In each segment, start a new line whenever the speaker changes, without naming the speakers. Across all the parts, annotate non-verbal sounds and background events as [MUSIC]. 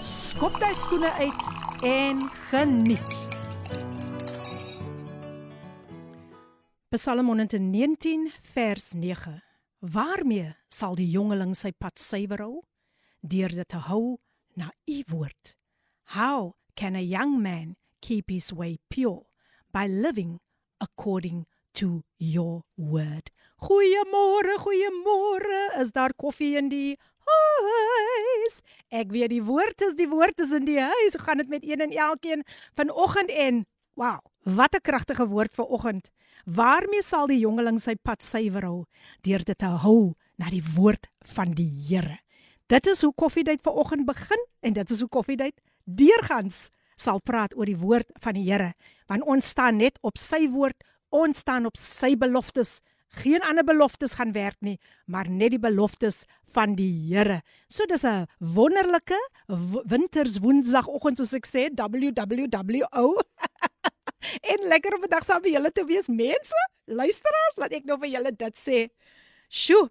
skop jy skoene uit en geniet. Psalm 119 vers 9. Waarmee sal die jongeling sy pad suiwer hou? Deur dit te hou na u woord. How can a young man keep his way pure by living according to your word. Goeiemôre, goeiemôre. Is daar koffie in die huis? Ek weet die woord is die woord is in die huis. Hoe gaan dit met een en elkeen vanoggend en wow, wat 'n kragtige woord vir oggend. Waarmee sal die jongeling sy pad suiwer hou? Deur dit te hou na die woord van die Here. Dit is hoe koffiedייט vanoggend begin en dit is hoe koffiedייט deurgangs sal praat oor die woord van die Here. Want ons staan net op sy woord, Ons staan op sy beloftes. Geen ander beloftes gaan werk nie, maar net die beloftes van die Here. So dis 'n wonderlike winters woensdagoggend soos ek sê, WWWO. [LAUGHS] en lekker op 'n dag saam met julle te wees, mense. Luisteraars, laat ek nou vir julle dit sê. Sjoe.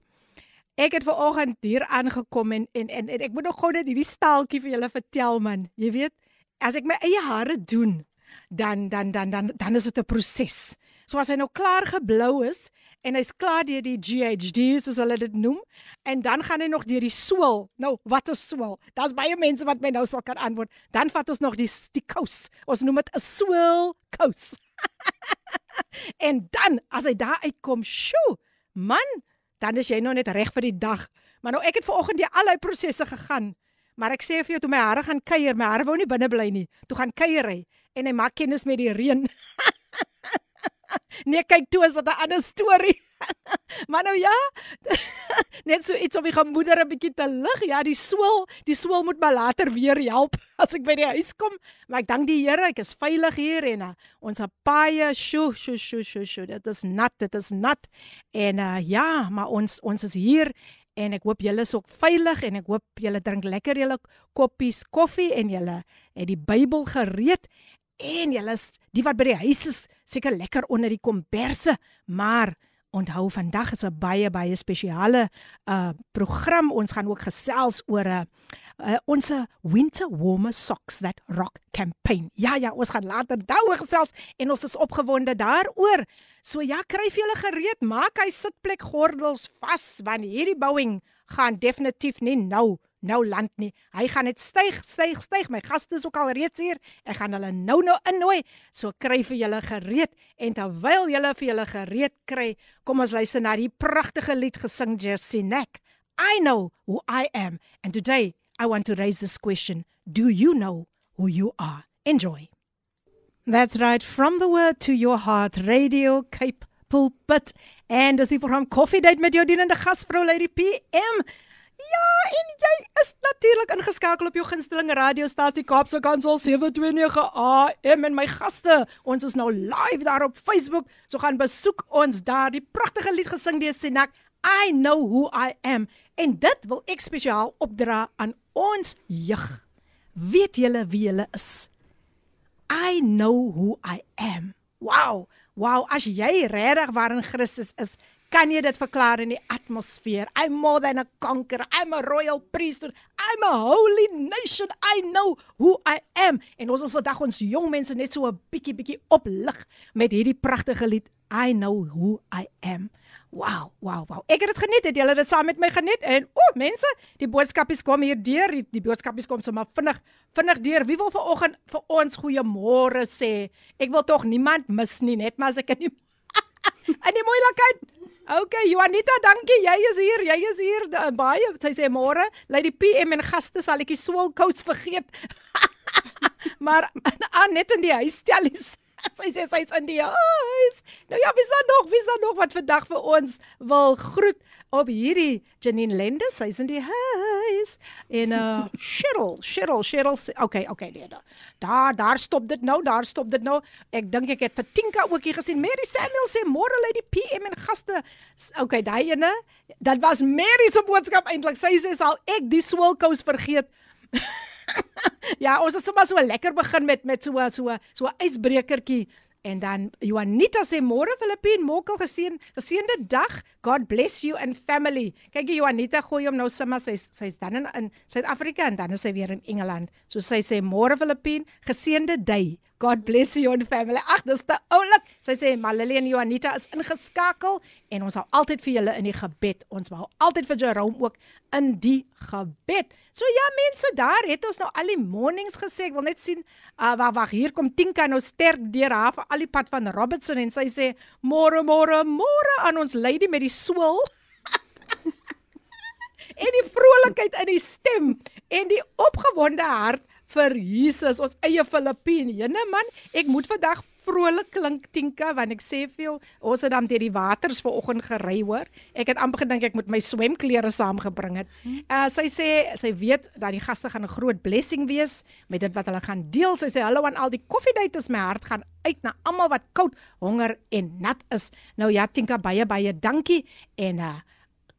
Ek het ver oggend hier aangekom en, en en en ek moet nog gou net hierdie staaltjie vir julle vertel man. Jy weet, as ek my eie hare doen, dan dan dan dan dan is dit 'n proses. So as hy nou klaar geblou is en hy's klaar deur die GHD soos hulle dit noem en dan gaan hy nog deur die swil. Nou, wat is swil? Daar's baie mense wat my nou sal kan antwoord. Dan vat ons nog die die kous. Ons noem dit 'n swil kous. [LAUGHS] en dan as hy daar uitkom, sjoe, man, dan is jy nou net reg vir die dag. Maar nou ek het vanoggend die al die prosesse gegaan. Maar ek sê vir jou toe my hare gaan kuier, my hare wou nie binne bly nie. Toe gaan kuier hy en hy maak kennis met die reën. [LAUGHS] [LAUGHS] nee, kyk toe is dit 'n ander storie. [LAUGHS] maar nou ja, [LAUGHS] net so iets om die gemoeder 'n bietjie te lig. Ja, die swil, die swil moet maar later weer help as ek by die huis kom. Maar ek dank die Here, ek is veilig hier en uh, ons paie, sjo, sjo, sjo, sjo, sjo. Dit is nat, dit is nat. En uh, ja, maar ons ons is hier en ek hoop julle is ook veilig en ek hoop julle drink lekker julle koppies koffie en julle het die Bybel gereed en julle is die wat by die huis is seker lekker onder die komberse maar onthou vandag is 'n baie baie spesiale uh program. Ons gaan ook gesels oor 'n uh, uh, ons winter warmer socks that rock campaign. Ja ja ons gaan later daaroor gesels en ons is opgewonde daaroor. So ja kryf julle gereed maak hy sitplek gordels vas want hierdie bouing gaan definitief nie nou nou land nie. Hy gaan net styg, styg, styg. My gaste is ook al reeds hier. Ek gaan hulle nou nou innooi. So kry vir julle gereed en terwyl julle vir julle gereed kry, kom ons luister na die pragtige lied gesing Jessie Neck. I know who I am and today I want to raise this question. Do you know who you are? Enjoy. That's right from the word to your heart Radio Cape Pulpit and as die program Coffee Date met jou dienende gasvrou Lady PM Ja, en jy is natuurlik ingeskakel op jou gunsteling radiostasie Kaapse Kansel 729 AM en my gaste. Ons is nou live daar op Facebook. So gaan besoek ons daar. Die pragtige lied gesing deur Sinak. I know who I am. En dit wil ek spesiaal opdra aan ons jeug. Weet julle wie julle is? I know who I am. Wow. Wow, as jy regtig waar in Christus is, kan jy dit verklaar in die atmosfeer. I'm more than a conqueror. I'm a royal priesthood. I'm a holy nation. I know who I am. En ons ons vandag ons jong mense net so 'n bietjie bietjie oplig met hierdie pragtige lied I know who I am. Wow, wow, wow. Ek het dit geniet. Het julle dit saam met my geniet? En o, oh, mense, die boodskapies kom hier deur. Die, die boodskapies kom sommer vinnig, vinnig deur. Wie wil vanoggend vir ons goeiemôre sê? Ek wil tog niemand mis nie, net maar as ek in die [LAUGHS] in die moeilikheid Okay, Juanita, dankie. Jy is hier. Jy is hier uh, baie. Sy sê môre, lei die PM en gaste sal ek die swolkous vergeet. [LAUGHS] maar [LAUGHS] aan net in die huis stellies. [LAUGHS] sy sê sy's in die huis. Nou ja, wie's daar nog? Wie's daar nog wat vandag vir ons wil groet op hierdie Janine Lende? Sy's in die huis. En uh [LAUGHS] Cheryl, Cheryl, Cheryl. Okay, okay, nee. Daar daar stop dit nou, daar stop dit nou. Ek dink ek het vir Tinka ook hier gesien. Mary Samuel sê môre lê die PM en gaste. Okay, daai ene. Dit was Mary se boodskap eintlik. Sy sê sal ek die swilkous vergeet. [LAUGHS] [LAUGHS] ja, ons het sommer so lekker begin met met so so so 'n ysbrekertjie en dan Juanita sê môre Filippin mokkel geseën geseënde dag. God bless you and family. Kyk jy Juanita gooi hom nou sommer sy sy's dan in in Suid-Afrika en dan is sy weer in Engeland. So sy sê môre Filippin geseënde day. God bless you and family. Ag, dis te oulik. Sy sê Malili en Juanita is ingeskakel en ons sal altyd vir julle in die gebed. Ons wou altyd vir Jerome ook in die gebed. So ja mense, daar het ons nou al die mornings gesê. Ek wil net sien uh wag wag hier kom Tinka nou sterk deur haar vir al die pad van Robertson en sy sê môre môre môre aan ons lady met die swil. [LAUGHS] en die vrolikheid in die stem en die opgewonde hart vir Jesus, ons eie Filippine. Jene man, ek moet vandag vrolik klink Tinka want ek sê vir jou, ons het dan deur die waters vanoggend gery hoor. Ek het amper gedink ek moet my swemklere saamgebring het. Uh sy sê sy weet dat die gaste gaan 'n groot blessing wees met dit wat hulle gaan deel. Sy sê hallo aan al die koffiedייטers, my hart gaan uit na almal wat koud, honger en nat is. Nou ja Tinka baie baie dankie en uh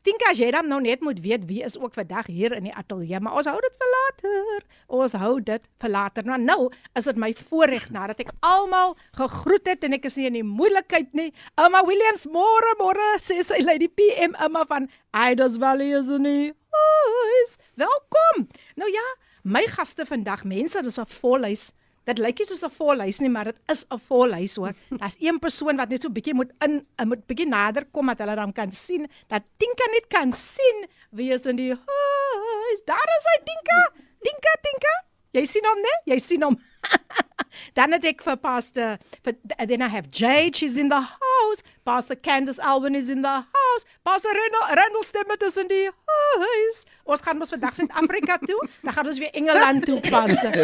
dink as jy dan nou net moet weet wie is ook vandag hier in die ateljee, maar ons hou dit vir later. Ons hou dit vir later. Nou nou is dit my voorreg nadat ek almal gegroet het en ek is nie in die moeilikheid nie. Emma Williams, môre môre sê sy lady PM Emma van Ida's Valley is nie. Welkom. Nou ja, my gaste vandag, mense, dis 'n volhuis. Dit lyk nie soos 'n volhuis nie, maar dit is 'n volhuis hoor. [LAUGHS] Daar's een persoon wat net so bietjie moet in eh, moet bietjie nader kom dat hulle dan kan sien dat Tinka net kan sien wie is in die huis. Daar is hy Tinka. Tinka, Tinka. Jy sien hom, né? Jy sien hom. [LAUGHS] Dan het ek vir Pastor for, then I have Jade, she's in the house. Pastor Candace Alban is in the house. Pastor Randall, Randall Stemmet is in die huis. Ons gaan mos vandag Suid-Afrika toe. Dan gaan ons weer Engeland toe, Pastor. [LAUGHS]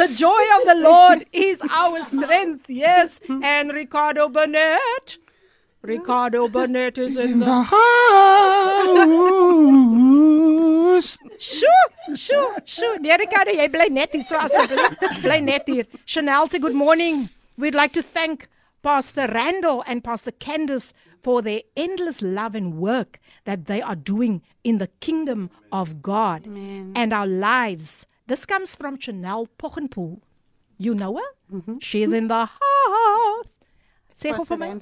the joy of the Lord is our strength. Yes, and Ricardo Burnett. Ricardo Burnett is in, in the, the house. Sjoe, sjoe, sjoe. Nee, Ricardo, jy bly net hier so asseblief. Bly net hier. Chanel say good morning. We'd like to thank Pastor Randall and Pastor Candace for their endless love and work that they are doing in the kingdom of God Amen. and our lives. This comes from Chanel Pochenpoel. You know her? Mm-hmm. She's in the house. Say for my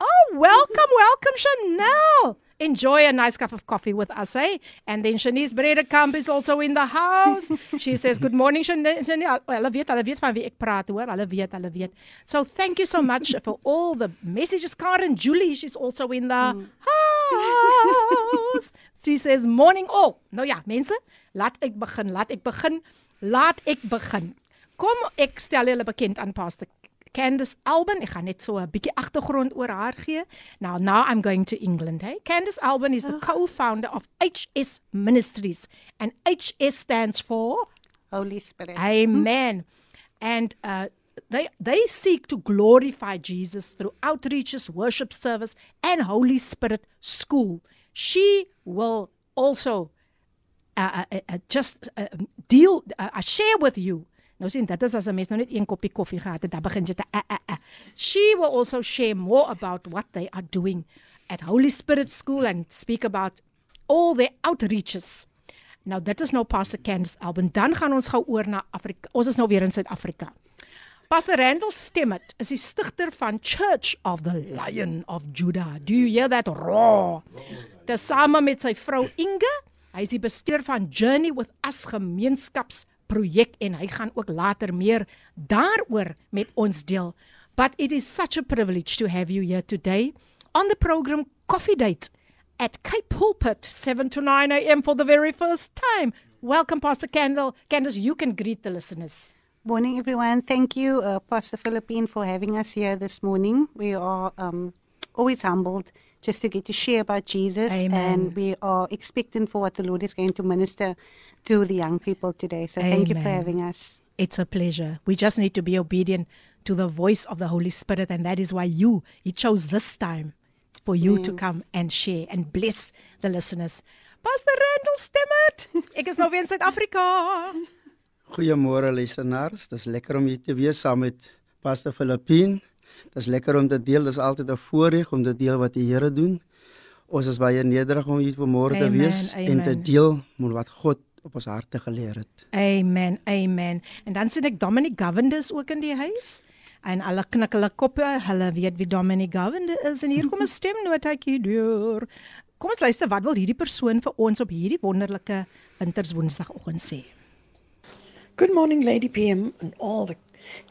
Oh, welcome, welcome, Chanel. Enjoy a nice cup of coffee with us, eh? And then Shanice Bredekamp is also in the house. She says, Good morning, Chanel. Hulle weet, hulle weet van wie ek praat, hoor. Hulle weet, hulle weet. So thank you so much for all the messages. Karen Julie, she's also in the mm. house. [LAUGHS] She says, Morning all. Nou ja, mense, laat ek begin, laat ek begin, laat ek begin. Kom ek stel julle bekend aan Pastor Candice Alban, ek gaan net so 'n bietjie agtergrond oor haar gee. Now now I'm going to England, hey. Candice Alban is the oh. co-founder of HS Ministries and HS stands for
Holy Spirit.
Amen. And uh they they seek to glorify Jesus through outreaches, worship service and Holy Spirit school. She will also uh, uh, uh, just uh, deal uh, share with you Nou sien dit is as 'n mens nou net een koppie koffie gehad het, dan begin jy te a a a. She will also share more about what they are doing at Holy Spirit School and speak about all their outreaches. Nou dit is nou Pastor Candice Alban. Dan gaan ons gou oor na Afrika. Ons is nou weer in Suid-Afrika. Pastor Randall Stemmet is die stigter van Church of the Lion of Judah. Do you hear that? Dis saam met sy vrou Inge. Hy is die bestuur van Journey with Us gemeenskaps projek en hy gaan ook later meer daaroor met ons deel. But it is such a privilege to have you here today on the program Coffee Date at Cape Pulpit 7 to 9 a.m. for the very first time. Welcome Pastor Kendall. Candace, you can greet the listeners.
Morning everyone. Thank you uh, Pastor Philippine for having us here this morning. We are um, always humbled just to get to share about Jesus. Amen. And we are expecting for what the Lord is going to minister to the young people today. So Amen. thank you for having us.
It's a pleasure. We just need to be obedient to the voice of the Holy Spirit, and that is why you, He chose this time for you mm. to come and share and bless the listeners. Pastor Randall Stemmet, ek is nou weer in Suid-Afrika. [LAUGHS]
Goeiemôre luisteraars, dis lekker om hier te wees saam met Pastor Filippin. Dis lekker om te deel, dis altyd 'n voorreg om te deel wat die Here doen. Ons is baie nederig om hier vanmôre te wees amen. en te deel met wat God op ons harte geleer het.
Amen. Amen. En dan sien ek Dominic Govender ook in die huis en alle knik hulle koppe, hulle weet wie Dominic Govender is en hier kom 'n [LAUGHS] stemnotetjie deur. Kom ons luister wat wil hierdie persoon vir ons op hierdie wonderlike winterswoensdagoggend sê.
Good morning Lady PM and all the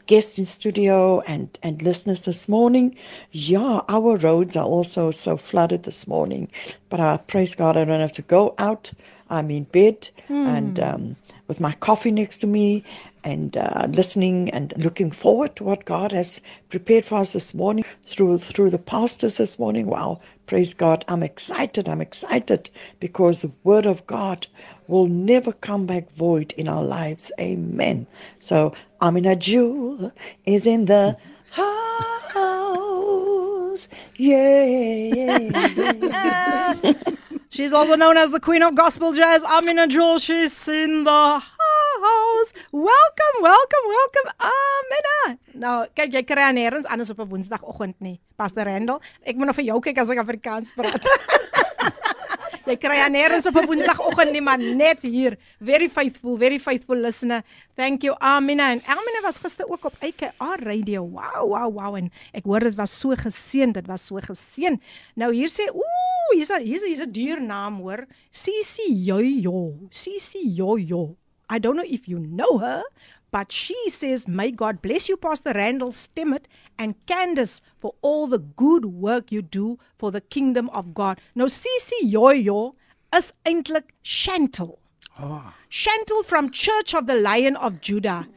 guests in studio and and listeners this morning. Yeah, our roads are also so flooded this morning, but I praise God I don't have to go out. I'm in bed mm. and um, with my coffee next to me and uh, listening and looking forward to what God has prepared for us this morning through through the pastors this morning. Wow, praise God! I'm excited. I'm excited because the Word of God will never come back void in our lives. Amen. So Amina Jewel is in the house. Yeah. yeah.
She's also known as the Queen of Gospel Jazz. Amina Jewel. She's in the house. Welcome, welcome, welcome. Amina. Nou, kyk jy kry nêrens anders op 'n Woensdagoggend nie. Pastor Randall, ek moet nog vir jou kyk as ek Afrikaans praat. [LAUGHS] jy kry nêrens op 'n Woensdagoggend nie, maar net hier. Very faithful, very faithful listener. Thank you Amina. En Amina was gister ook op AKR radio. Wow, wow, wow. En ek hoor dit was so geseën, dit was so geseën. Nou hier sê, ooh, hier's hier's hier's 'n duur naam hoor. Sisi Jojo. Sisi Jojo. I don't know if you know her, but she says, May God bless you, Pastor Randall Stimmet and Candace, for all the good work you do for the kingdom of God. Nou, Sisi Yoyo is eintlik Chantal. Oh. Chantal from Church of the Lion of Judah.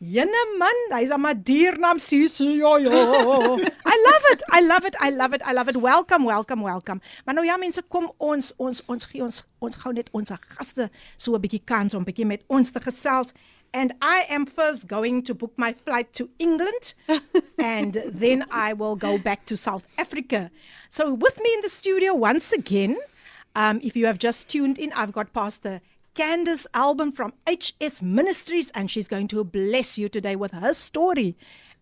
Jene man, hy's 'n diernaam Sisi Yoyo. [LAUGHS] I love it. I love it. I love it. I love it. Welcome, welcome, welcome. Maar nou ja, mense, kom ons ons ons gee ons ons gou net ons gaste so 'n bietjie kans om bietjie met ons te gesels. And I am first going to book my flight to England [LAUGHS] and then I will go back to South Africa. So with me in the studio once again, um, if you have just tuned in, I've got Pastor Candace Album from HS Ministries and she's going to bless you today with her story.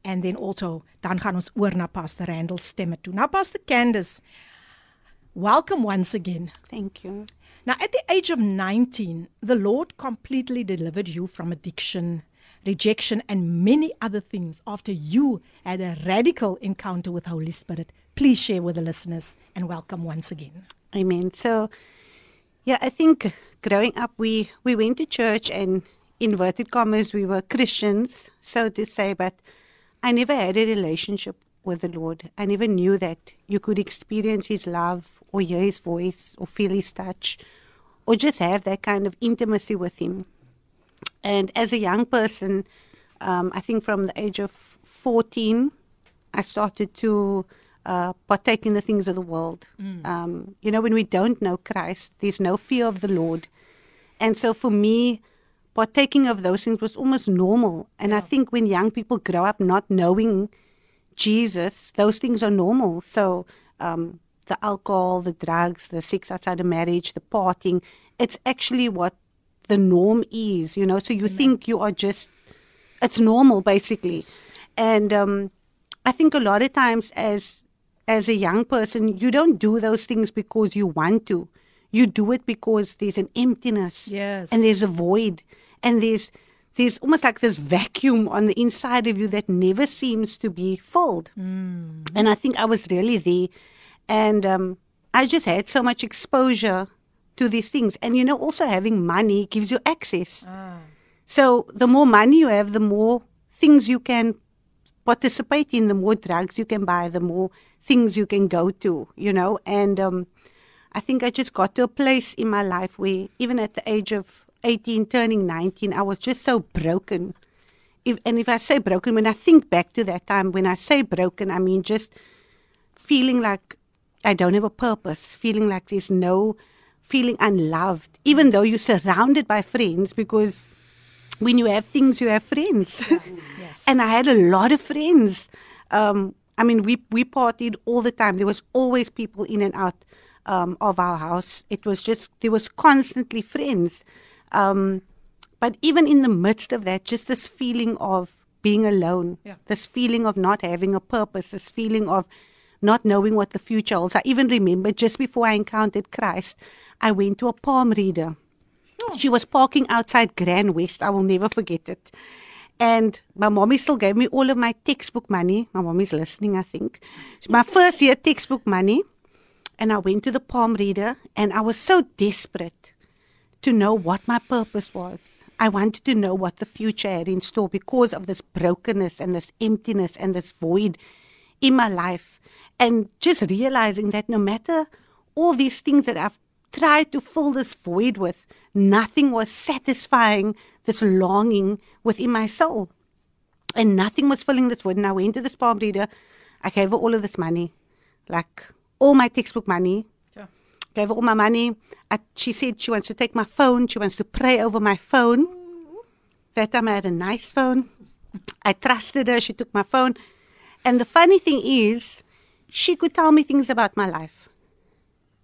And then also dan gaan ons oor na Pastor Randall stemme toe. Now Pastor Candace, welcome once again.
Thank you.
Now at the age of 19, the Lord completely delivered you from addiction, rejection and many other things after you had a radical encounter with Holy Spirit. Please share with the listeners and welcome once again.
Amen. So yeah, I think growing up, we, we went to church and inverted commas, we were Christians, so to say, but I never had a relationship with the Lord. I never knew that you could experience His love or hear His voice or feel His touch or just have that kind of intimacy with Him. And as a young person, um, I think from the age of 14, I started to uh, partake in the things of the world. Mm. Um, you know, when we don't know Christ, there's no fear of the Lord. And so for me, partaking of those things was almost normal. And yeah. I think when young people grow up not knowing Jesus, those things are normal. So um, the alcohol, the drugs, the sex outside of marriage, the partying, it's actually what the norm is, you know. So you Amen. think you are just, it's normal basically. And um, I think a lot of times as as a young person, you don't do those things because you want to. You do it because there's an emptiness.
Yes.
And there's a void. And there's there's almost like this vacuum on the inside of you that never seems to be filled. Mm. And I think I was really there. And um, I just had so much exposure to these things. And you know, also having money gives you access. Ah. So the more money you have, the more things you can participate in, the more drugs you can buy, the more things you can go to, you know. And um, I think I just got to a place in my life where, even at the age of 18, turning 19, I was just so broken. If, and if I say broken, when I think back to that time, when I say broken, I mean just feeling like I don't have a purpose, feeling like there's no feeling unloved, even though you're surrounded by friends, because when you have things, you have friends.
Yes. [LAUGHS]
and I had a lot of friends. Um, I mean, we we partied all the time. There was always people in and out um, of our house. It was just there was constantly friends. Um, but even in the midst of that, just this feeling of being alone,
Yeah.
this feeling of not having a purpose, this feeling of not knowing what the future holds. I even remember just before I encountered Christ, I went to a palm reader. Oh. She was parking outside Grand West. I will never forget it. And my mommy still gave me all of my textbook money. My mommy's listening, I think. My first year textbook money. And I went to the palm reader and I was so desperate to know what my purpose was. I wanted to know what the future had in store because of this brokenness and this emptiness and this void in my life. And just realizing that no matter all these things that I've tried to fill this void with, nothing was satisfying this longing within my soul. And nothing was filling this void. And I went to this palm reader. I gave her all of this money, like all my textbook money,
Sure.
gave her all my money. I, she said she wants to take my phone. She wants to pray over my phone. That time I had a nice phone. I trusted her. She took my phone. And the funny thing is, she could tell me things about my life.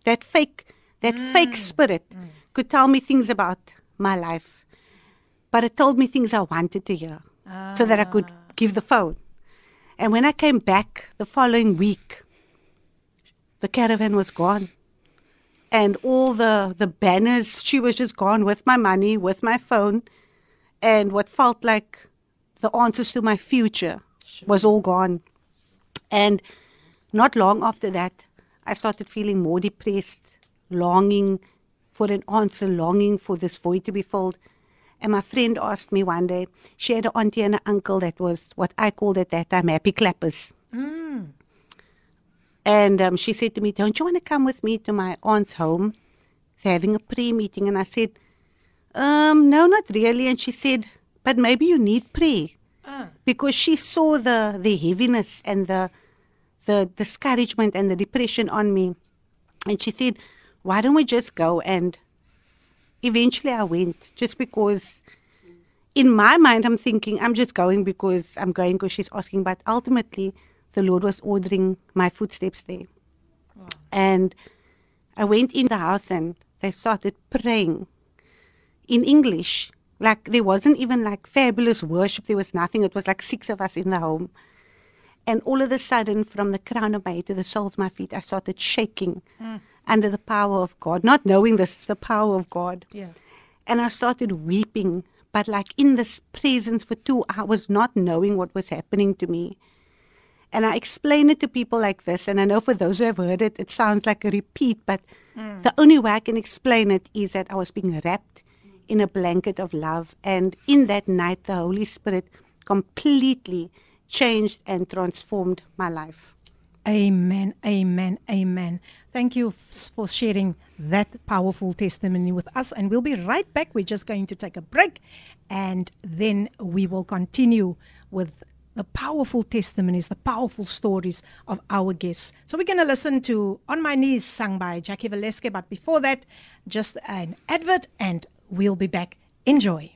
That fake, that mm. fake spirit mm. could tell me things about my life. But it told me things I wanted to hear so that I could ah. give the phone. And when I came back the following week, the caravan was gone. And all the, the banners, she was just gone with my money, with my phone. And what felt like the answers to my future was all gone. And not long after that, I started feeling more depressed, longing for an answer, longing for this void to be filled. And my friend asked me one day, she had an auntie and an uncle that was what I called at that time happy clappers. And um, she said to me, Don't you want to come with me to my aunt's home? They're having a prayer meeting. And I said, um, No, not really. And she said, But maybe you need prayer. Because she saw the, the heaviness and the, the discouragement and the depression on me. And she said, Why don't we just go? And eventually I went just because in my mind I'm thinking I'm just going because I'm going because she's asking. But ultimately, the Lord was ordering my footsteps there. And I went in the house and they started praying in English. Like there wasn't even like fabulous worship. There was nothing. It was like six of us in the home. And all of a sudden, from the crown of my head to the soles of my feet, I started shaking hmm. under the power of God, not knowing this is the power of God.
Yeah.
And I started weeping, but like in this presence for two hours, not knowing what was happening to me. And I explain it to people like this. And I know for those who have heard it, it sounds like a repeat, but hmm. the only way I can explain it is that I was being wrapped in a blanket of love. And in that night, the Holy Spirit completely changed and transformed my life.
Amen, amen, amen. Thank you for sharing that powerful testimony with us. And we'll be right back. We're just going to take a break and then we will continue with the powerful testimonies, the powerful stories of our guests. So we're going to listen to On My Knees, sung by Jackie Valeske. But before that, just an advert and we'll be back. Enjoy.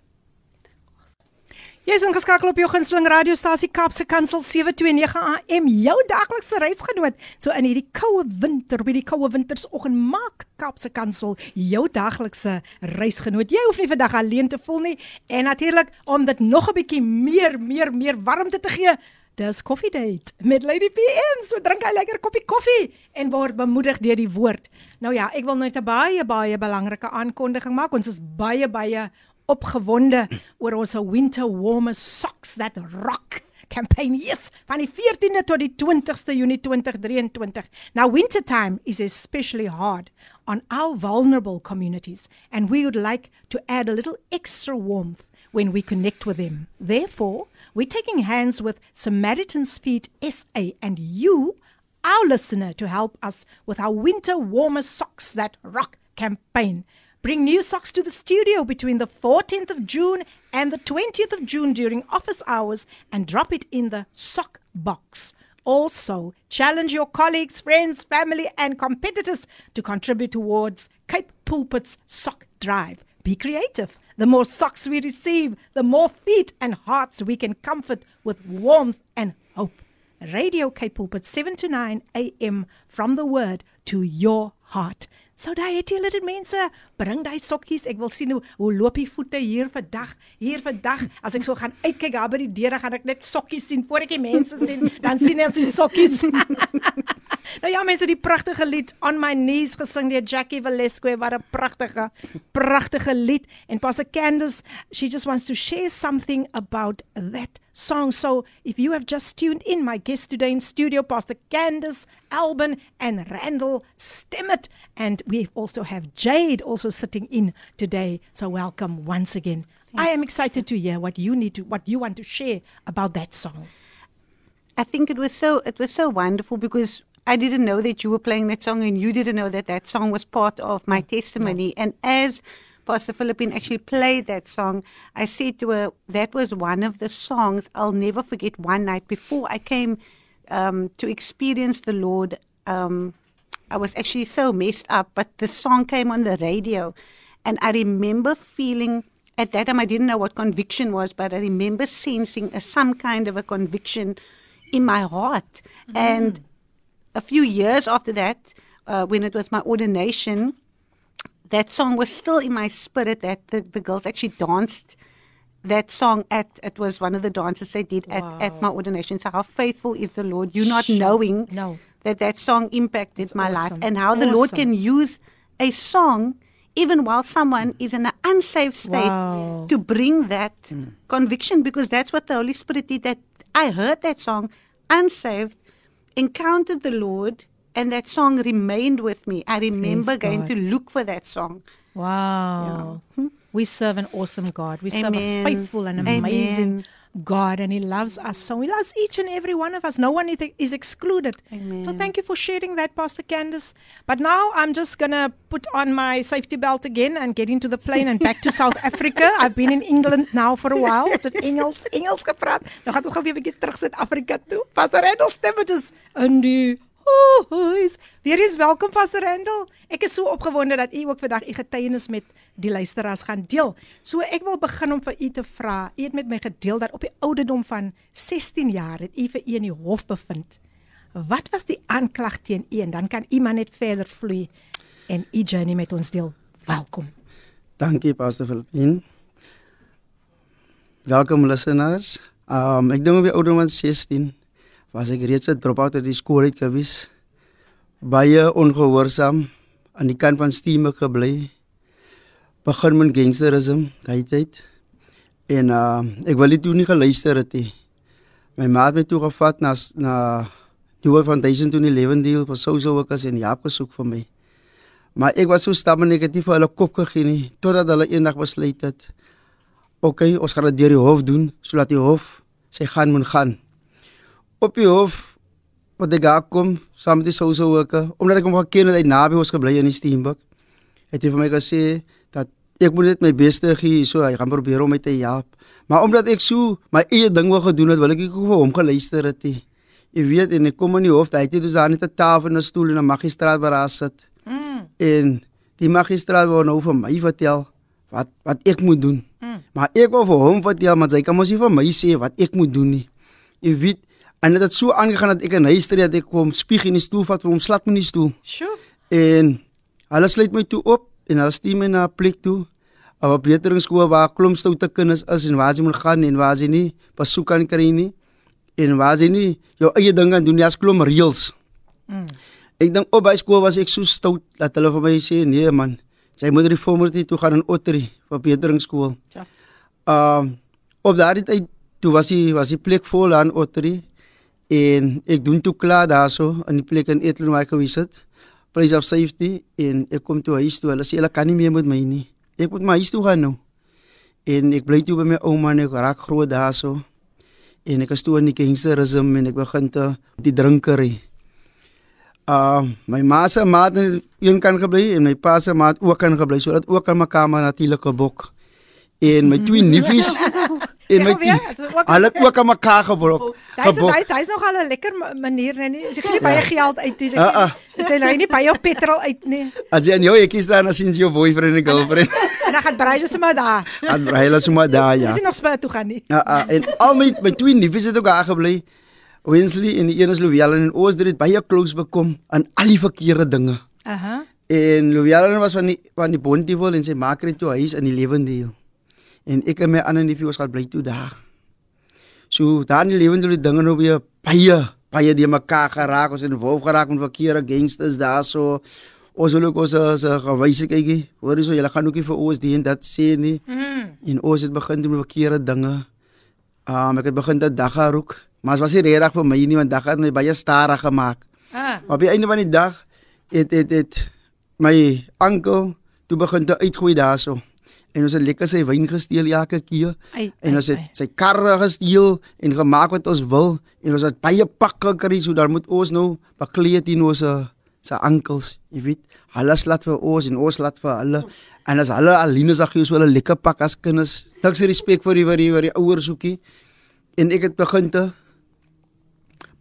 Jy's ingeskakel op jou gunsteling radiostasie Kaapse Kansel 729 AM, jou daglikse reisgenoot. So in hierdie koue winter, by die koue wintersoggend maak Kaapse Kansel jou daglikse reisgenoot. Jy hoef nie vandag alleen te voel nie en natuurlik om dit nog 'n bietjie meer meer meer warmte te gee. Dis Coffee Date met Lady PM. So drink hy lekker koppie koffie en word bemoedig deur die woord. Nou ja, ek wil net 'n baie baie belangrike aankondiging maak. Ons is baie baie opgewonde oor ons winter warmer socks that rock campaign. Yes, van die 14de tot die 20ste Junie 2023. Now winter time is especially hard on our vulnerable communities and we would like to add a little extra warmth when we connect with them. Therefore, we're taking hands with Samaritan's Feet SA and you our listener to help us with our winter warmer socks that rock campaign. Bring new socks to the studio between the 14th of June and the 20th of June during office hours and drop it in the sock box. Also, challenge your colleagues, friends, family, and competitors to contribute towards Cape Pulpit's sock drive. Be creative. The more socks we receive, the more feet and hearts we can comfort with warmth and hope. Radio Cape Pulpit 7 to 9 a.m. from the word to your heart. So daai het julle dit mense, bring daai sokkies. Ek wil sien hoe hoe loop die voete hier vandag. Hier vandag as ek so gaan uitkyk daar by die deure gaan ek net sokkies sien voor ek die mense sien, dan sien ek die sokkies. [LAUGHS] nou ja mense, die pragtige lied On My Knees gesing deur Jackie Velasquez, wat 'n pragtige pragtige lied. En Pastor Candice, she just wants to share something about that song. So if you have just tuned in, my guest today in studio, Pastor Candice Alban and Randall Stemmet. And we also have Jade also sitting in today. So welcome once again. I am excited to hear what you need to what you want to share about that song.
I think it was so it was so wonderful because I didn't know that you were playing that song and you didn't know that that song was part of my mm, testimony. And as Pastor Philippine actually played that song, I said to her, that was one of the songs I'll never forget one night before I came um, to experience the Lord. Um, I was actually so messed up, but the song came on the radio. And I remember feeling, at that time, I didn't know what conviction was, but I remember sensing a, some kind of a conviction in my heart. Mm-hmm. And a few years after that, uh, when it was my ordination, that song was still in my spirit that the, the girls actually danced that song at it was one of the dances they did wow. at, at my ordination so how faithful is the lord you not sure. knowing
no.
that that song impacted That's my awesome. life and how awesome. the lord can use a song even while someone is in an unsafe state wow. to bring that mm. conviction because that's what the holy spirit did that i heard that song unsaved encountered the lord and that song remained with me. I remember Praise going God. to look for that song.
Wow. Yeah. Hmm? We serve an awesome God. We Amen. serve a faithful and amazing Amen. God, and He loves us. So He loves each and every one of us. No one is excluded.
Amen.
So thank you for sharing that, Pastor Candice. But now I'm just going to put on my safety belt again and get into the plane and back to [LAUGHS] South Africa. I've been in England now for a while. It's Engels, Engels gepraat. Nou gaan ons gou weer 'n bietjie terug Suid-Afrika toe. Pastor Randall stem is in die Hoes. Weer eens welkom Pastor Randall. Ek is so opgewonde dat u ook vandag u getuienis met die luisteraars gaan deel. So ek wil begin om vir u te vra. U het met my gedeel dat op die ouderdom van 16 jaar het u vir in die hof bevind. Wat was die aanklag teen u en dan kan u maar net verder vloei en u journey met ons deel. Welkom.
Dankie Pastor Philippine. Welkom luisteraars. Um ek dink op die ouderdom van 16 was ek reeds 'n drop-out uit die skool uit gewees. Baie ongehoorsaam aan die kant van Steamer gebly. Begin met gangsterisme, daai tyd. En uh ek wil dit toe nie geluister het nie. My ma het my toe gevat na na die hoof van Duisend toe in die lewendeel vir ek as en Jaap gesoek vir my. Maar ek was so stam negatief vir hulle kop gegee nie totdat hulle eendag besluit het. Okay, ons gaan dit deur die hof doen sodat die hof sy gaan moet gaan op die hof wat ek kom saam met die social worker omdat ek hom geken het hy naby ons gebly in die Steenbok het hy vir my gesê dat ek moet net my beste gee so hy gaan probeer om my te help. Maar omdat ek so my eie ding wou gedoen het wil ek nie vir hom geluister het nie. Jy weet en ek kom in die hof hy het dus aan net 'n tafel en 'n stoel en 'n magistraat waar hy sit. Mm. en die magistraat wou nou vir my vertel wat wat ek moet doen. Mm. maar ek wou vir hom vertel maar hy kan mos nie vir my sê wat ek moet doen nie. Jy weet En dit het so aangegaan dat ek in huis tree dat ek kom spieg in die stoel vat vir hom slat met die stoel.
Sjoe.
En hulle sluit my toe op en hulle stuur my na 'n plek toe. 'n Beteringsskool waar klomp stoute kinders is en waar jy moet gaan en waar jy nie besoek kan kry nie. En waar jy nie jou eie ding kan doen, jy's klomp reëls. Mm. Ek dink op by skool was ek so stout dat hulle vir my sê nee man, sy moet reformatie toe gaan in Ottery vir Beteringsskool. Ja. Ehm uh, op daardie tyd toe was hy was die plek vol aan Ottery. En ek doen toe klaar daarso in die plek in Etlin waar ek gewees het. Place of safety en ek kom toe huis toe. Hulle sê hulle kan nie meer met my nie. Ek moet my huis toe gaan nou. En ek bly toe by my ouma en ek raak groot daarso. En ek is toe in die gangsterisme en ek begin te die drinkery. Uh my ma se maat een kan gebly en my pa se maat ook kan gebly sodat ook in my kamer natuurlik 'n bok. En my twee [LAUGHS] niefies En my hulle het ook aan mekaar gebrok.
Hy's hy's hy's nog al 'n lekker manier nee. As jy gee baie geld uit, jy sê jy lê nie baie petrol uit nie.
As jy aan jou ekkies dan as jy jou boyfriend en girlfriend.
en dan gaan Braille sommer daar.
Aan Braille sommer daar ja.
Dis nie nog spel toe gaan nie.
Ja, uh, en al my my twee niefies het ook daar gebly. Wensley en die een is Louwelen en ons het baie close bekom aan al die verkeerde dinge.
Aha.
En Louwelen was van die van die Bontewil en sy maak het toe huis in die Lewendeel. En ek en my ander neefie ons gaan bly toe daar. So daar in die Lewendeel die dinge nou weer baie baie die mekaar geraak ons in wolf geraak met verkeerde gangsters daar so. Ons wil ook ons as gewyse kykie. Hoor jy so julle gaan ook nie vir ons die en dat sê nie.
Mm.
En ons het begin doen met verkeerde dinge. Um ek het begin dat dagga roek. Maar dit was nie regtig vir my nie want dagga het my baie stadig gemaak.
Ah.
Maar op die einde van die dag het het het my oom toe begin te uitgooi daarso. En ons het lekker sy wyn gesteel elke keer.
Ai,
En ons het
ai.
sy karre gesteel en gemaak wat ons wil en ons het baie pakke gekry so dan moet ons nou bekleed in ons sy ankels, jy weet. Hulle slat vir ons en ons slat vir hulle. En as hulle Aline sag jy so 'n lekker pak as kinders. Niks respek vir die vir die vir die ouers hoekie. En ek het begin te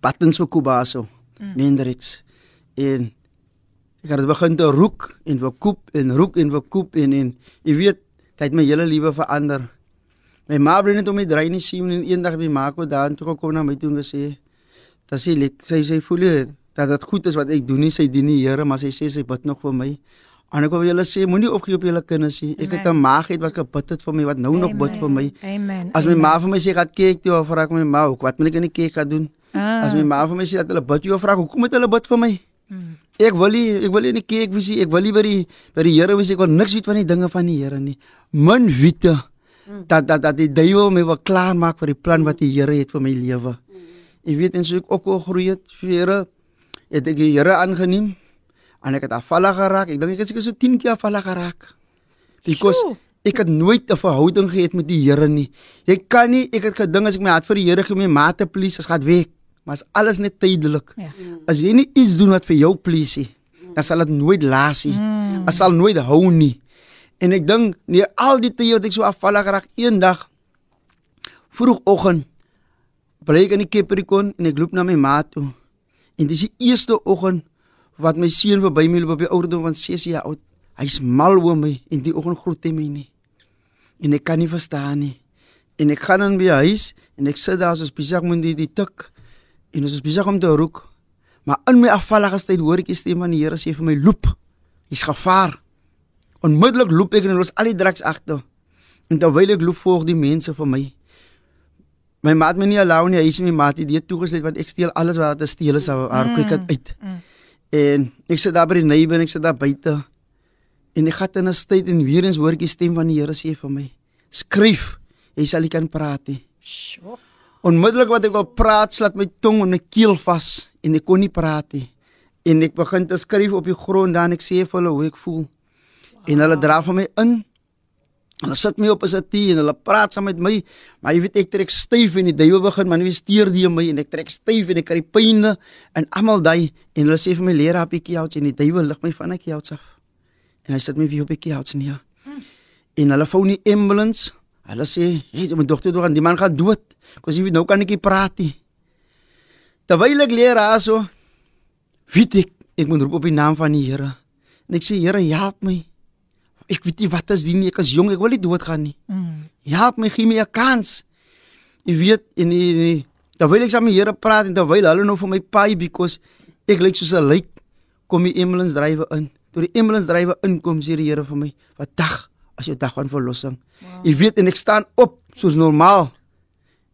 buttons vir Kubaso, mm. Hendrix. En ek het begin te roek en verkoop en roek en verkoop en en jy weet, dit het my hele lewe verander. My ma bly net om my draai nie sien en eendag my ma kom daar toe gekom na my toe en gesê dat sy lek, sy sy voel jy dat dit goed is wat ek doen nie sy dien die Here maar sy sê sy bid nog vir my. En ek wil julle sê moenie opgee op julle kinders nie. Ek het 'n maag het wat gebid het vir my wat nou nog bid vir my.
Amen.
As my ma vir my sê gaan kyk toe vra ek my ma wat moet ek in die kerk gaan doen?
Ah.
As my ma vir my sê dat hulle bid jou vra hoekom moet hulle bid vir my?
Mm.
Ek wil nie ek wil nie in die kerk wees nie. Ek wil nie by die by die Here wees. Ek wil niks weet van die dinge van die Here nie. Min wete dat dat dat die duiwel my wil klaarmaak vir die plan wat die Here het vir my lewe. Jy weet en so ek opgegroei het, vir Here het ek die Here aangeneem en ek het afvallig geraak. Ek dink ek het seker so 10 keer afvallig geraak. Because
Sjoe.
ek het nooit 'n verhouding gehad met die Here nie. Jy kan nie, ek het gedink as ek my hart vir die Here gee, my mate please, as gaat weg. Maar is alles net tydelik.
Ja.
As jy nie iets doen wat vir jou please nie, dan sal dit nooit laas nie.
Mm.
Dit sal nooit hou nie. En ek dink nee al die tye wat ek so afvallig geraak eendag vroegoggend bly ek in die Capricorn en ek loop na my ma toe. En dis die eerste oggend wat my seun verby my loop op die ouderdom van 6 jaar oud. Hy's mal oor my en die oggend groet hy my nie. En ek kan nie verstaan nie. En ek gaan in by huis en ek sit daar so besig met die, die tik en ons is besig om te roek. Maar in my afvallige tyd hoor ek die stem van die Here sê vir my loop. Hier's gevaar. Onmiddellik loop ek en los al die drugs agter. En terwyl ek loop volg die mense vir my. My maat my nie alou nie, hy sê my maat het dit toegesluit want ek steel alles wat te steel is haar kyk dit uit.
mm.
En ek sit daar by die neighbor en ek sit daar buite. En ek gaan in 'n tyd en weer eens hoor ek die stem van die Here sê vir my: "Skryf, jy sal nie kan praat nie."
Sjoe.
Onmiddellik wat ek wil praat, slat my tong in my keel vas en ek kon nie praat nie. En ek begin te skryf op die grond dan ek sê vir hulle hoe ek voel. Wow. En hulle dra van my in. Hulle sit my op as 'n tee en hulle praat saam met my, maar jy weet ek trek styf en die duiwel begin manifesteer die my en ek trek styf en ek kry pyne en almal daai en hulle sê vir my leer op die couch en die duiwel lig my van die couch af. En hy sit my weer op die couch neer. En hulle vou nie ambulance. Hulle sê, "Hey, my dogter deur aan die man gaan dood." Kos jy weet nou kan ek nie praat nie. Terwyl ek leer daarso, weet ek ek moet roep op die naam van die Here. En ek sê, "Here, help my." Ek weet nie wat as dien nie, ek is jong, ek wil nie doodgaan nie.
Mm.
Help my, gee my 'n kans. Jy weet, en die, die terwyl ek saam met die Here praat en terwyl hulle nou vir my paai because ek lyk soos 'n lijk, kom die ambulance drywer in. Toe die ambulance drywer inkom, sê die Here vir my, "Wat dag as jou dag van verlossing." Wow. Jy weet en ek staan op soos normaal.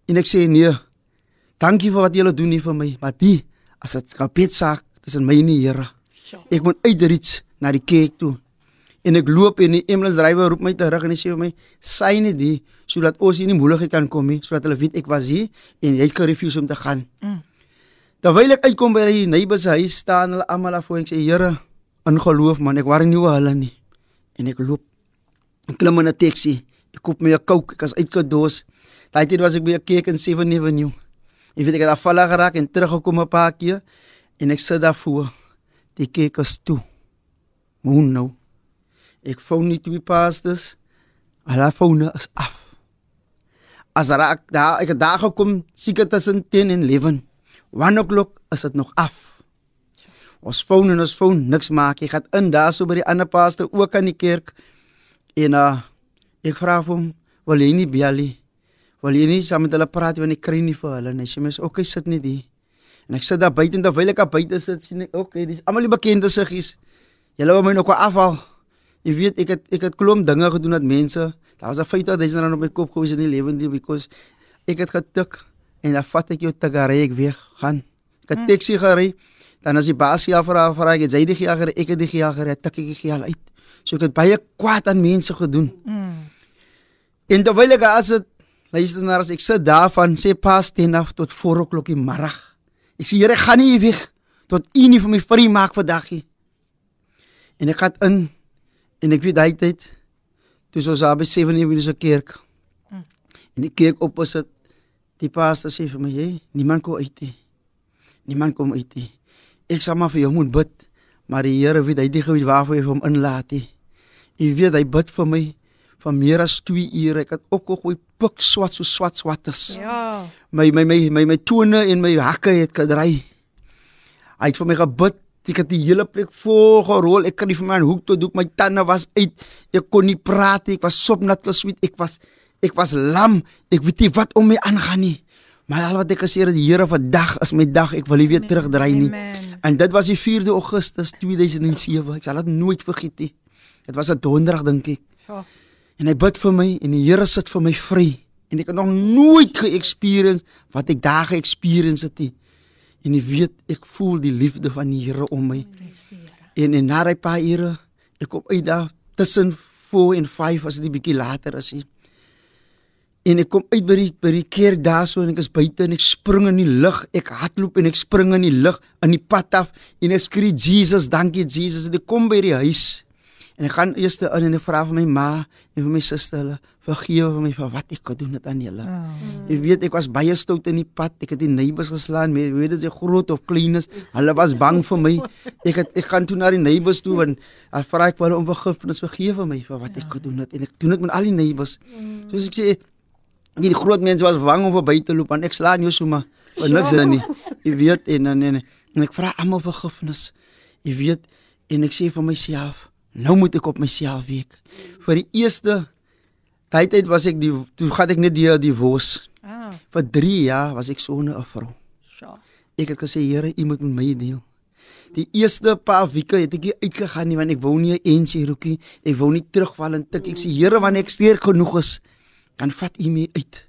En ek sê nee. Dankie vir wat julle doen hier vir my, maar die as dit gebed saak tussen my en die Here. Ek moet uitreach na die kerk toe. En ek loop en die ambulance drywer roep my terug en hy sê vir my, "Sy net die sodat ons hier nie moeilikheid kan kom nie, sodat hulle weet ek was hier en jy het gerefuse om te gaan."
Mm.
Terwyl ek uitkom by die neighbors se huis staan hulle almal daar voor en ek sê, "Here, in geloof man, ek worry nie oor hulle nie." En ek loop Ek klim in 'n taxi. Ek koop my 'n Coke, ek is uitgedoos. Daai tyd was ek by 'n kerk in Seven Avenue. Ek weet ek het afvallig geraak en teruggekom 'n paar keer en ek sit daar voor. Die kerk is toe. Hoe nou? Ek foon nie twee pastors. Hulle fone is af. As raak daar ek daar gekom seker tussen 10 en 11. 1 o'clock is dit nog af. Ons foon en ons foon niks maak. Ek gaan in daar so by die ander pastor ook aan die kerk. En uh Ek vra vir hom, "Wil jy nie bel nie? Wil jy nie saam met hulle praat want ek kry nie vir hulle nie." Hy sê mens, "Oké, sit net hier." En ek sit daar buite en terwyl ek daar buite sit, sien ek, "Oké, dis almal die bekende siggies. Julle wou my nog afval." Jy weet, ek het ek het klomp dinge gedoen dat mense, daar was 'n 50000 rand op my kop gewys in die lewende because ek het getik en dan vat ek jou tagare ek weer gaan. Ek het taxi gery. Dan as die baas ja vra vra ek, "Jy die gejager, ek het die gejager, tik ek die gejal uit." So ek het baie kwaad aan mense gedoen.
Mm.
En terwyl ek as dit luister na as ek sit daar van sê pas 10 af tot 4 o'clock die middag. Ek sê Here, gaan nie weg tot U nie vir my vry maak vandag nie. En ek gaan in en ek weet daai tyd toe ons daar by 7 uur in die kerk. En ek kyk op as dit die pastor sê vir my, "Hey, niemand kom uit nie. Niemand kom uit nie. Ek sê maar vir jou moet bid, maar die Here weet hy die geweet waarvoor hy hom inlaat nie. Jy weet hy bid vir my van meer as 2 ure. Ek het opgegooi pik swat so swat swat is.
Ja.
My my my my my tone en my hakke het gedry. Hy het vir my gebid. Ek het die hele plek vol gerol. Ek kan nie vir my aan hoek toe doek. My tande was uit. Ek kon nie praat nie. Ek was sopnat gesweet. Ek was ek was lam. Ek weet nie wat om my aangaan nie. Maar al wat ek gesê het, die Here vandag is my dag. Ek wil nie weer terugdry nie.
Amen.
En dit was die 4de Augustus 2007. Ek sal dit nooit vergeet nie. Dit was 'n donderdag dink ek.
Ja.
En hy bid vir my en die Here sit vir my vry. En ek het nog nooit ge-experience wat ek daar ge-experience het nie. En jy weet, ek voel die liefde van die Here om my. En en na daai paar ure, ek kom uit daar tussen 4 en 5 as dit 'n bietjie later is. nie. En ek kom uit by die by die kerk daarso en ek is buite en ek spring in die lug. Ek hardloop en ek spring in die lug in die pad af en ek skree Jesus, dankie Jesus. En ek kom by die huis. En ek gaan eers in en ek vra vir my ma en vir my suster hulle vergewe vir my vir wat ek gedoen het aan julle.
Oh.
Jy weet ek was baie stout in die pad. Ek het die neighbors geslaan. Jy weet dit is groot of klein is. Hulle was bang vir my. Ek het ek gaan toe na die neighbors toe en al vra ek hulle om vergifnis vergewe my vir wat ek gedoen het. En ek doen dit met al die neighbors. Soos ek sê die groot mense was bang om verby te loop en ek slaan jou sommer. Want niks dan nie. Jy weet en en en, en ek vra almal vergifnis. Jy weet en ek sê vir myself, nou moet ek op myself werk. Vir die eerste tyd uit was ek die toe gaan ek net die divorce.
Ah,
Vir 3 jaar was ek sonder 'n vrou.
sja.
Ek het gesê Here, U moet met my deel. Die eerste paar weke het ek nie uitgegaan nie want ek wou nie 'n ensie roekie. Ek wou nie terugval en tik. Ek sê Here, wanneer ek sterk genoeg is, dan vat U my uit.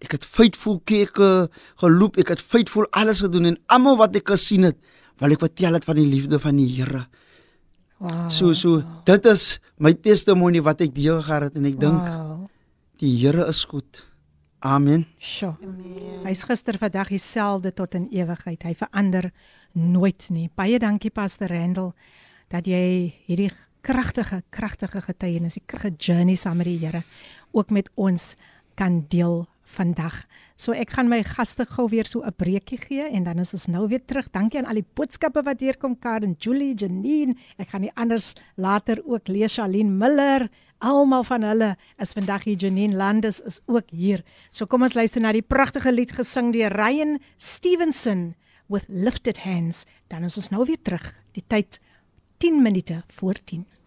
Ek het faithful kerke geloop, ek het faithful alles gedoen en almal wat ek gesien het, wil ek vertel het van die liefde van die Here.
Wow.
So so, dit is my testimonie wat ek deel gehad het en ek dink
Wow.
die Here is goed. Amen.
Sjoe. Hy's gister vandag dieselfde tot in ewigheid. Hy verander nooit nie. Baie dankie Pastor Randall dat jy hierdie kragtige kragtige getuienis, die kragtige journey saam met die Here ook met ons kan deel vandag. So ek gaan my gaste gou weer so 'n breekie gee en dan is ons nou weer terug. Dankie aan al die boodskappe wat deurkom Karen, Julie, Janine. Ek gaan die anders later ook lees Charlene Miller. Almal van hulle is vandag hier Janine Landes is ook hier. So kom ons luister na die pragtige lied gesing deur Ryan Stevenson with lifted hands. Dan is ons nou weer terug. Die tyd 10 minute voor 10.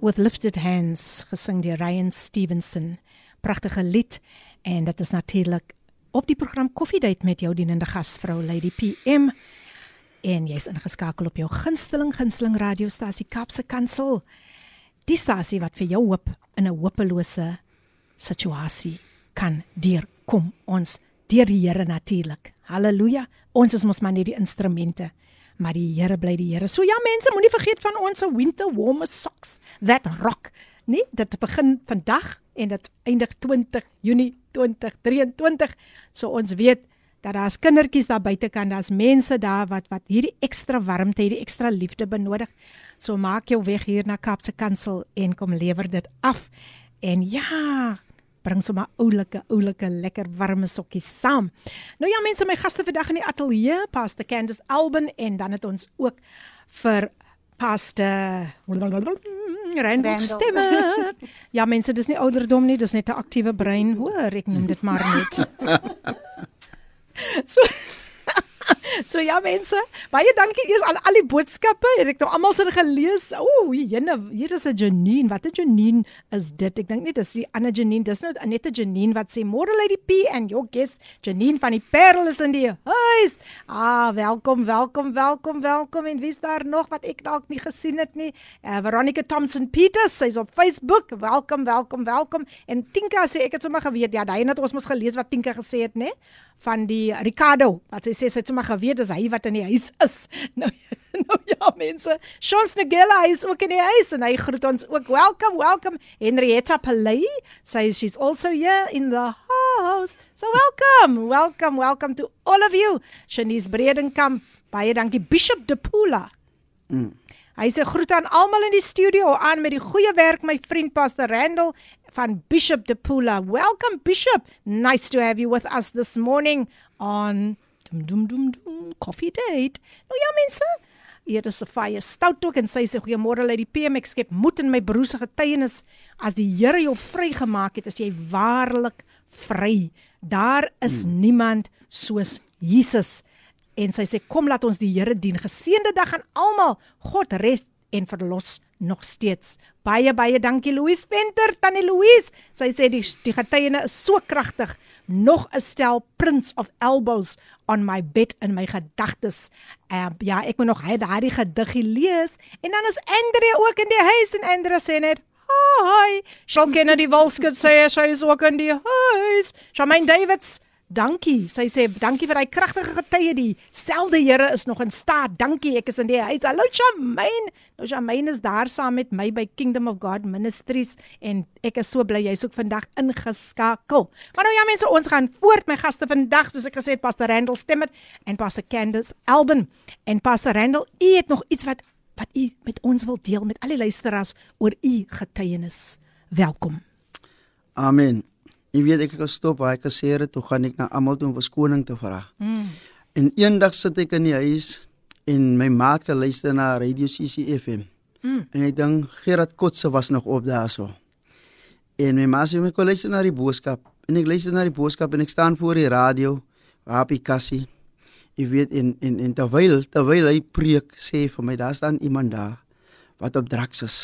With lifted hands gesing deur Ryan Stevenson. Pragtige lied en dit is natuurlik op die program Koffiedייט met jou dienende gasvrou Lady PM en jy's ingeskakel op jou gunsteling gunsteling radiostasie Kapse Kansel. Die stasie wat vir jou hoop in 'n hopelose situasie kan deurkom. Ons deur die Here natuurlik. Halleluja. Ons is mos maar net die instrumente. Maar die Here bly die Here. So ja mense, moenie vergeet van ons winter warm socks that rock. Nee, dit begin vandag en dit eindig 20 Junie 2023. So ons weet dat daar's kindertjies daar buitekant, daar's mense daar wat wat hierdie ekstra warmte, hierdie ekstra liefde benodig. So maak jou weg hier na Kaapse Kansel en kom lewer dit af. En ja, bring sommer oulike oulike lekker warme sokkies saam. Nou ja mense, my gaste vandag in die ateljee, Pastor Candice Alban en dan het ons ook vir Pastor Randall stemme. [LAUGHS] Ja mense, dis nie ouderdom nie, dis net 'n aktiewe brein. Hoor, ek noem dit maar net. [LAUGHS] So [LAUGHS] So ja mense, baie dankie eers aan al die boodskappe. Het ek nou almal sin gelees. Ooh, jene, hier is 'n Janine. Wat 'n Janine is dit? Ek dink nie dis die ander Janine. Dis nou net 'n Janine wat sê môre Lady P and your guest Janine van die Parel is in die huis. Ah, welkom, welkom, welkom, welkom. En wie's daar nog wat ek dalk nie gesien het nie? Uh, Veronica Thompson Peters, sy's op Facebook. Welkom, welkom, welkom. En Tinka sê ek het sommer geweet. Ja, daai het ons mos gelees wat Tinka gesê het, né? van die Ricardo wat sy sê sy het sommer geweet dis hy wat in die huis is. [LAUGHS] Nou nou ja mense, Sean Snagella is ook in die huis en hy groet ons ook. Welcome, welcome Henrietta Pelay. Say she's also here in the house. So welcome, welcome, welcome to all of you. Shanice Bredenkamp, baie dankie Bishop De Pula. Mm. Hy sê groet aan almal in die studio aan met die goeie werk my vriend Pastor Randall van Bishop De Pula. Welcome Bishop. Nice to have you with us this morning on dum dum dum dum coffee date. Nou ja mense, hier is Sofia stout ook en sy sê goeiemôre uit die PM ek skep moed in my broer se getuienis as die Here jou vrygemaak het, is jy waarlik vry. Daar is hmm. niemand soos Jesus en sy sê kom laat ons die Here dien. Geseënde dag aan almal. God red en verlos nog steeds. Baie baie dankie Louise Venter, tannie Louise. Sy sê die die getuienis is so kragtig. Nog 'n stel Prince of Elbows on my bed in my gedagtes. Uh, ja, ek moet nog daai gedig lees en dan is Andre ook in die huis en Andre sê net Hi. Shall Kennedy Volskut sê sy is ook in die huis. Charmaine Davids Dankie. Sy sê dankie vir daai kragtige getuie. Dieselfde Here is nog in staat. Dankie. Ek is in die huis. Hallo Shamaine. Nou Shamaine is daar saam met my by Kingdom of God Ministries en ek is so bly jy's ook vandag ingeskakel. Maar nou ja mense, ons gaan voort my gaste vandag soos ek gesê het Pastor Randall Stemmet en Pastor Candice Alban. En Pastor Randall, u het nog iets wat wat u met ons wil deel met al die luisteraars oor u getuienis. Welkom.
Amen. Jy weet ek het stop baie kaseere toe gaan ek na almal toe om verskoning te vra. Mm. En eendag sit ek in die huis en my maat luister na Radio CCFM. Mm. En ek dink Gerard Kotse was nog op daarso. En my ma sê my kon luister na die boodskap en ek luister na die boodskap en ek staan voor die radio, Happy Cassie. Jy weet en en en terwyl terwyl hy preek sê vir my daar staan iemand daar wat op drugs is.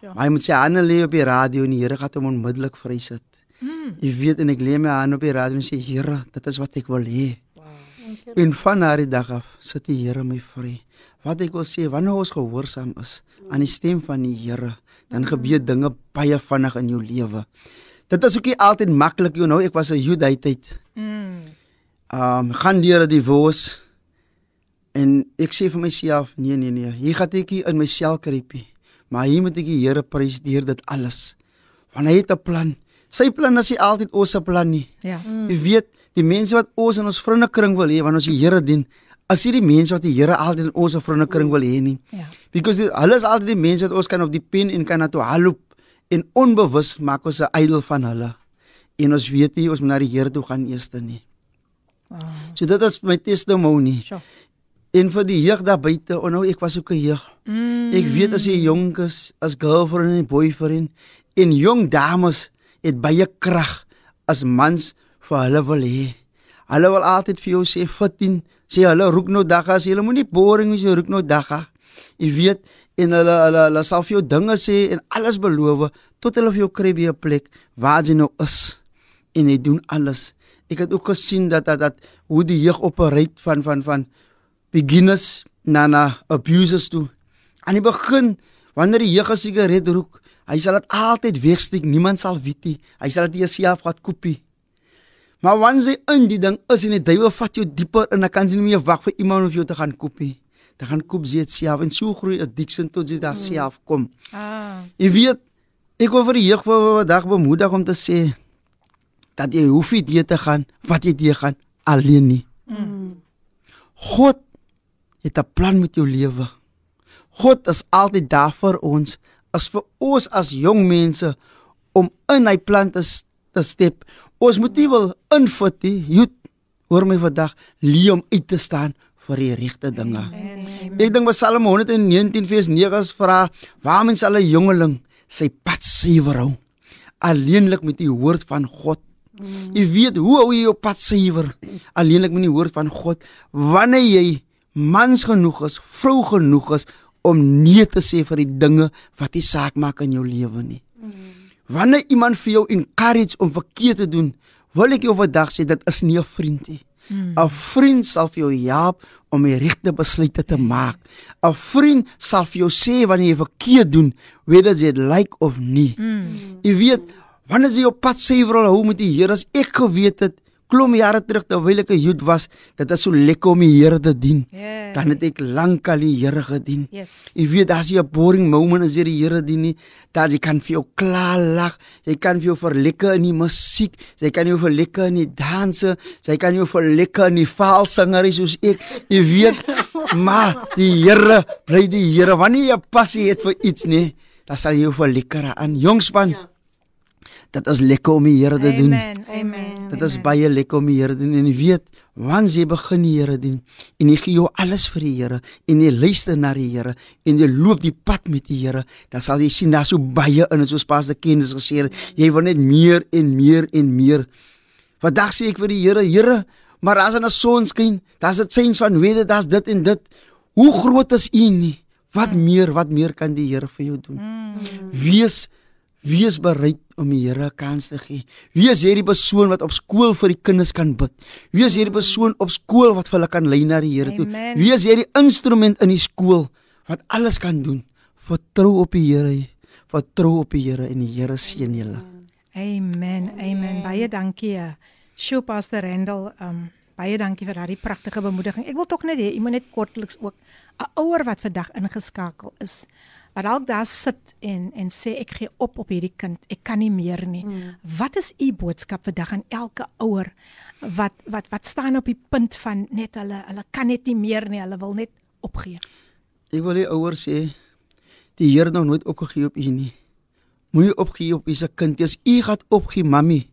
Ja. Hy moet sy hande lê op die radio en die Here gaan hom onmiddellik vrysit. Mm. Jy weet en ek lê my aan op die radio en sê Here, dit is wat ek wil hê. Wow. En van daardie dag af sit die Here my vry. Wat ek wil sê, wanneer ons gehoorsaam is aan die stem van die Here, dan gebeur dinge baie vinnig in jou lewe. Dit is ook nie altyd maklik nie. Nou ek was 'n Judaiitheid. Mm. Um gaan deur die woes en ek sê vir myself, nee nee nee, hier gaan ek in myself kruipie. Maar hier moet ek die Here prys deur dit alles. Want hy het 'n plan. Sy plan is nie altyd ons plan nie. Ja. Mm. Jy weet, die mense wat ons in ons vriendekring wil hê, wanneer ons die Here dien, as hierdie mense wat die Here altyd in ons vriendekring wil hê nie. Ja. Because die, hulle is altyd die mense wat ons kan op die pen en kan na toe halop en onbewus maak ons 'n ydel van hulle. En ons weet nie ons moet na die Here toe gaan eers nie. Wow. So dit is my testimony. Sure. En vir die jeug daar buite, oh nou ek was ook 'n jeug. Mm. Ek weet as jy jonk is, as girlfriend en boyfriend en jong dames het baie krag as mans vir hulle wil hê. Hulle wil altyd vir jou sê 14, sê hulle roek nou dagga, sê hulle moenie boring wees, roek nou dagga. Jy weet en hulle hulle hulle sal vir jou dinge sê en alles beloof tot hulle vir jou kry by 'n plek waar jy nou is. En jy doen alles. Ek het ook gesien dat dat, dat hoe die jeug opereer van van van beginners na na abusers toe. Aan die begin wanneer die jeug 'n sigaret rook, Hy sal dit altyd wegsteek, niemand sal weet nie. Hy sal dit self gaan kopie. Maar wanneer jy in die ding is en die duiwel vat jou dieper in, dan kan jy nie meer wag vir iemand om jou te gaan kopie. Dan gaan koop jy dit self en so groei 'n addiction tot jy daar hmm. self kom. Ah. Jy weet, ek wil vir die jeug vir 'n dag bemoedig om te sê dat jy hoef nie te gaan wat jy te gaan alleen nie. Mm. God het 'n plan met jou lewe. God is altyd daar vir ons as vir ons as jong mense om in hy plan te, te step. Ons moet nie wil invut nie. Jy hoor my vandag leer om uit te staan vir die regte dinge. Ek dink Psalm 119 vers 9 vra, "Waarom sal 'n jongeling sy pad suiwer hou? Alleenlik met die woord van God." Jy weet hoe hou jy jou pad suiwer? Alleenlik met die woord van God. Wanneer jy mans genoeg is, vrou genoeg is om nee te sê vir die dinge wat nie saak maak in jou lewe nie. Wanneer iemand vir jou encourage om verkeerd te doen, wil ek jou vandag sê dit is nie 'n vriend nie. 'n Vriend sal vir jou help om die regte besluite te maak. 'n Vriend sal vir jou sê wanneer jy verkeerd doen, whether dit like of nie. Jy weet, wanneer jy op pad suiwer hou met die Here, as ek geweet het klom jare terug terwyl ek 'n Jood was, dit is so lekker om die Here te dien.
Yeah.
Dan het ek lankal die Here gedien.
Yes.
Jy weet daar's nie 'n boring moment as jy die Here dien nie. Daar jy kan vir jou klaar lag. Jy kan vir jou verlekker in die musiek. Jy kan jou verlekker in die danse. Jy kan jou verlekker in die valsingery soos ek. Jy weet, [LAUGHS] maar die Here bly die Here. Wanneer jy passie het vir iets nie, dan sal jy jou verlekker aan. Jongspan. Dit is lekker om die Here te doen.
Amen. Amen.
Dit is baie lekker om die Here te doen en jy weet, wanneer jy begin die Here dien en jy gee jou alles vir die Here en jy luister na die Here en jy loop die pad met die Here, dan sal jy sien daar's so baie in soos pas die kennis gesê het. Jy wil net meer en meer en meer. Vandag sê ek vir die Here, Here, maar as 'n son skyn, daar's dit sins van dit daar's dit en dit. Hoe groot is U nie? Wat meer, wat meer kan die Here vir jou doen? Wees Wees bereid om die Here 'n kans te gee. Wees hierdie persoon wat op skool vir die kinders kan bid. Wees hierdie persoon op skool wat vir hulle kan lei na die Here toe.
Amen.
Wees hierdie instrument in die skool wat alles kan doen. Vertrou op die Here. Vertrou op die Here en die Here seën julle.
Amen. Amen. Baie dankie. eh, Sjoe Pastor Randall, um baie dankie vir daardie pragtige bemoediging. Ek wil tog net hê, jy moet net kortliks ook 'n ouer wat vandag ingeskakel is, dalk daar sit en en sê ek gee op op hierdie kind. Ek kan nie meer nie. Mm. Wat is u boodskap vandag aan elke ouer wat wat wat staan op die punt van net hulle hulle kan net nie meer nie, hulle wil net opgee.
Ek wil die ouers sê die Here nog nooit opgegee op u nie. Moenie opgee op u se kind. As u gaan opgee, mami,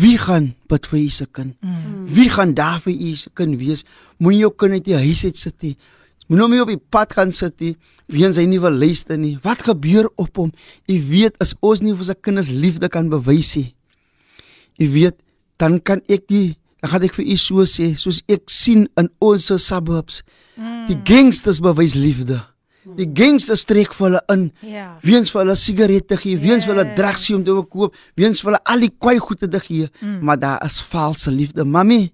wie gaan bid vir u se kind? Mm. Wie gaan daar vir u se kind wees? Moenie jou kind uit die huis uit sit nie. Moenie hom nie op die pad gaan sit nie, weens hy nie wil luister nie. Wat gebeur op hom? U weet as ons nie vir sy kinders liefde kan bewys nie. U weet, dan kan ek nie dan gaan ek vir u so sê, soos ek sien in ons suburbs. Mm. Die gangsters bewys liefde. Die gangsters trek vir hulle in.
Ja.
Weens vir hulle sigarette gee, weens vir hulle drugs om te koop, weens vir hulle al die kwai goede te gee, mm. maar daar is valse liefde. Mami,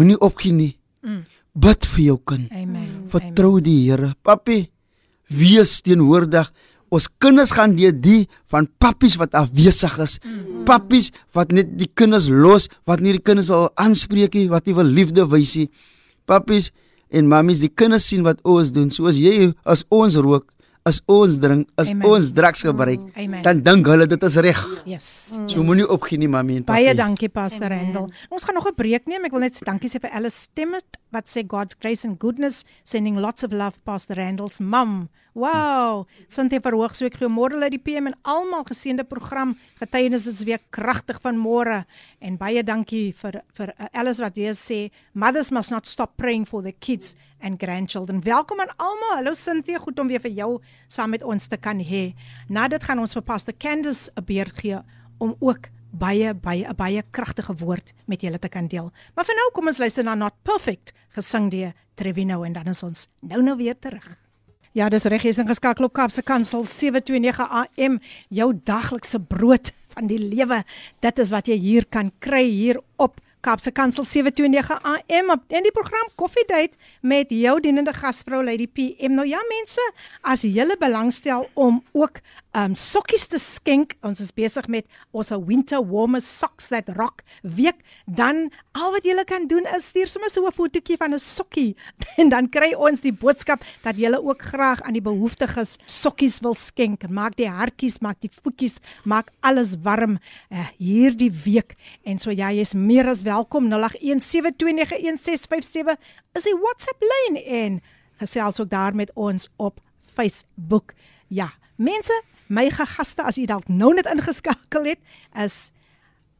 moenie opgee nie. Mm. Bid vir jou kind.
Amen.
Vertrou die Here. Papi, wees teenwoordig. Ons kinders gaan deur die van pappies wat afwesig is. Mm. Pappies wat net die kinders los, wat nie die kinders wil aanspreek nie, wat nie wil liefde wys nie. Pappies en mammies, die kinders sien wat ons doen. Soos jy as ons rook, as ons drink, as
Amen.
ons drugs gebruik,
Amen.
dan dink hulle dit is reg.
Yes.
So moenie opgee nie, mami en papi.
Baie dankie Pastor Randall. Ons gaan nog 'n breek neem. Ek wil net dankie sê vir Alice Stemmet wat sê God's grace and goodness sending lots of love Pastor Randall's mum. Wow. Sinte verhoog so ek goeiemôre uit die PM en almal geseënde program. Getuienis is weer kragtig van môre en baie dankie vir vir uh, Alice wat weer sê mothers must not stop praying for their kids and grandchildren. Welkom aan almal. Hallo Cynthia, goed om weer vir jou saam met ons te kan hê. Na dit gaan ons vir Pastor Candice 'n beurt gee om ook baie baie 'n baie kragtige woord met julle te kan deel. Maar vir nou kom ons luister na Not Perfect gesing deur Trevino en dan is ons nou nou weer terug. Ja, dis reg, jy's ingeskakel op Kaapse Kansel 729 AM, jou daglikse brood van die lewe. Dit is wat jy hier kan kry hier op Kaapse Kansel 729 AM op in die program Coffee Date met jou dienende gasvrou Lady PM. Nou ja mense, as julle belangstel om ook um sokkies te skenk, ons is besig met ons winter warmer socks that rock week, dan al wat julle kan doen is stuur sommer so 'n fotootjie van 'n sokkie [LAUGHS] en dan kry ons die boodskap dat julle ook graag aan die behoeftiges sokkies wil skenk. Maak die hartjies, maak die voetjies, maak alles warm uh, hierdie week. En so ja, jy's meer as welkom 0817291657 is die WhatsApp lyn en gesels ook daar met ons op Facebook. Ja, mense, my gaste as jy dalk nou net ingeskakel het, is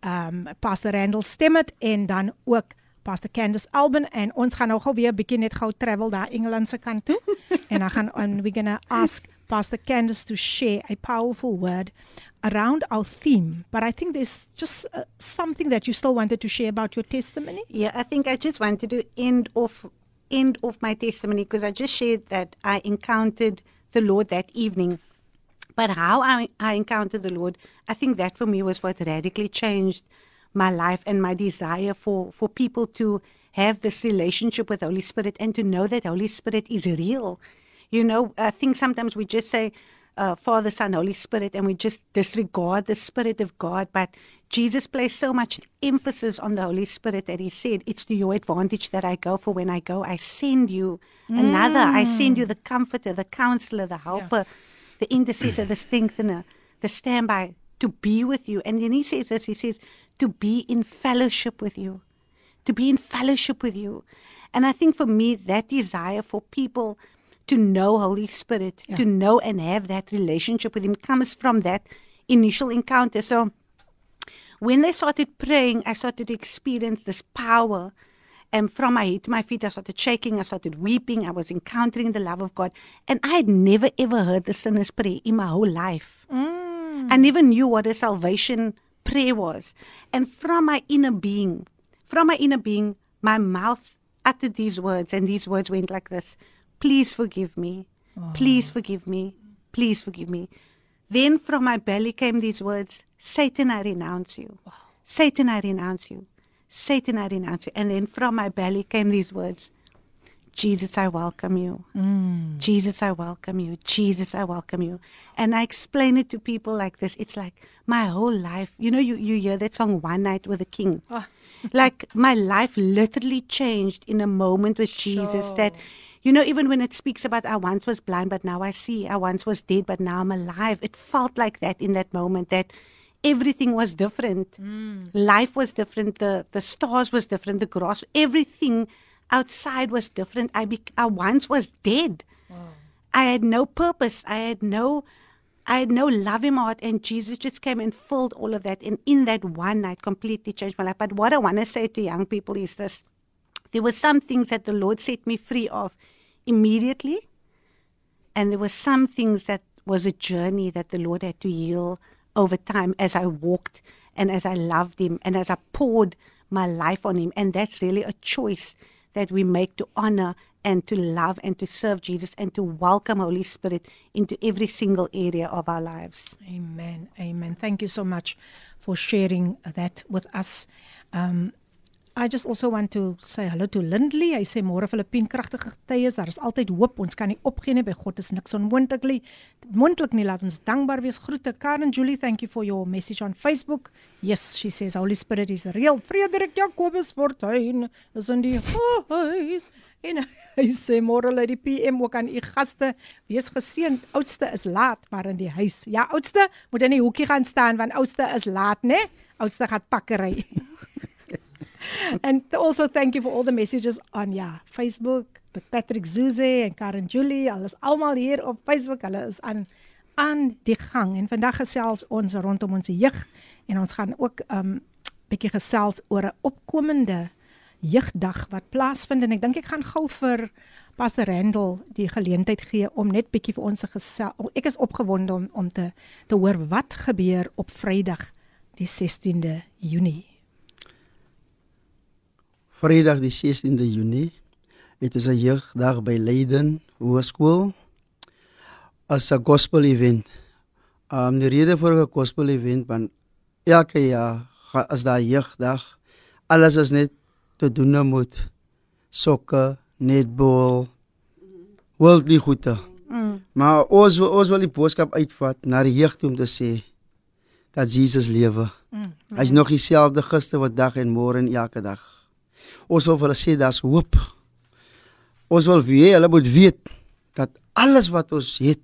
um Pastor Randall Stemmet en dan ook Pastor Candice Alban en ons gaan nou gou weer 'n bietjie net gou travel daar Engeland se kant toe en dan gaan we're going to ask Pastor Candace to share a powerful word around our theme. But I think there's just uh, something that you still wanted to share about your testimony.
Yeah, I think I just wanted to end off end off my testimony because I just shared that I encountered the Lord that evening. But how I, I encountered the Lord, I think that for me was what radically changed my life and my desire for, for people to have this relationship with Holy Spirit and to know that Holy Spirit is real. You know, I think sometimes we just say, uh, Father, Son, Holy Spirit, and we just disregard the Spirit of God. But Jesus placed so much emphasis on the Holy Spirit that He said, It's to your advantage that I go, for when I go, I send you another. I send you the comforter, the counselor, the helper, the intercessor, the strengthener, the standby to be with you. And then He says this He says, to be in fellowship with you, to be in fellowship with you. And I think for me, that desire for people to know Holy Spirit,
Yeah.
to know and have that relationship with Him comes from that initial encounter. So when they started praying, I started to experience this power. And from my head to my feet, I started shaking. I started weeping. I was encountering the love of God. And I had never, ever heard the sinner's prayer in my whole life. Mm. I never knew what a salvation prayer was. And from my inner being, from my inner being, my mouth uttered these words, and these words went like this Please forgive me. Please forgive me. Please forgive me. Then from my belly came these words Satan, I renounce you. Satan, I renounce you. Satan, I renounce you. And then from my belly came these words Jesus, I welcome you. Mm. Jesus, I welcome you. Jesus, I welcome you. And I explain it to people like this. It's like my whole life. You know, you, you hear that song One Night with the King. Ah. like my life literally changed in a moment with Jesus that you know even when it speaks about I once was blind but now I see. I once was dead but now I'm alive. It felt like that in that moment that everything was different. Mm. Life was different. The the stars was different. The grass everything outside was different. I be, I once was dead. I had no purpose. I had no I had no love in my heart. And Jesus just came and filled all of that. And in that one night completely changed my life. But what I want to say to young people is this. There were some things that the Lord set me free of immediately and there were some things that was a journey that the Lord had to heal over time as I walked and as I loved him and as I poured my life on him and that's really a choice that we make to honor and to love and to serve Jesus and to welcome Holy Spirit into every single area of our lives.
Amen. Amen. Thank you so much for sharing that with us. Um I just also want to say hello to Lindley. Hy sê môre Filippien kragtige getuies, daar is altyd hoop. Ons kan nie opgee nie. By God is niks onmoontlik nie. Moontlik nie. Laat ons dankbaar wees. Groete Karen Julie. Thank you for your message on Facebook. Yes, she says Holy Spirit is real. Frederik Jacobus Fortuin is in die huis. En [LAUGHS] hy sê môre lê die PM ook aan u gaste. Wees geseënd. Oudste is laat, maar in die huis. Ja, oudste moet in die hoekie gaan staan want oudste is laat, né? Oudste gaan pakkery. [LAUGHS] and also thank you for all the messages on yeah, Facebook. But Patrick Zuze en Karen Julie, alles almal hier op Facebook. Hulle is aan aan die gang en vandag gesels ons rondom ons jeug en ons gaan ook um bietjie gesels oor 'n opkomende jeugdag wat plaasvind en ek dink ek gaan gou vir Pastor Randall die geleentheid gee om net bietjie vir ons te gesels. Ek is opgewonde om om te te hoor wat gebeur op Vrydag die 16de Junie.
Vrydag die 16de Junie het ons 'n jeugdag by Leiden Hoërskool as 'n gospel event. Um die rede vir 'n gospel event want elke jaar as daar jeugdag alles is net te doen moet sokke, netbal, worldly goede.
Mm.
Maar ons ons wil die boodskap uitvat na die jeug toe om te sê dat Jesus lewe.
Mm.
Hy's nog dieselfde gister, vandag en môre en elke dag. Ons wil vir hulle sê daar's hoop. Ons wil weet hulle moet weet dat alles wat ons het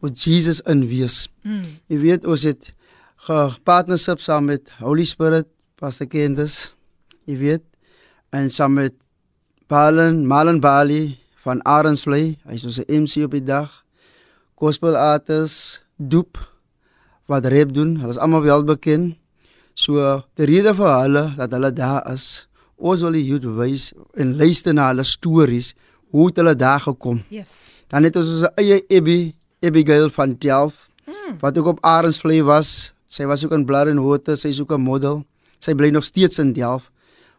moet Jesus in wees.
Mm.
Jy weet ons het gepartnership saam met Holy Spirit, Pastor Candace. Jy weet en saam met Balen, Malen Bali van Arensvlei. Hy's ons MC op die dag. Gospel artists, Doep wat rap doen. Hulle is almal wel bekend. So die rede vir hulle dat hulle daar is, ons wil die youth wys en luister na hulle stories hoe het hulle daar gekom.
Yes.
Dan het ons ons eie Ebby Abigail van Delft wat ook op Arendsvlei was. Sy was ook in Blood and Water, sy is ook 'n model. Sy bly nog steeds in Delft.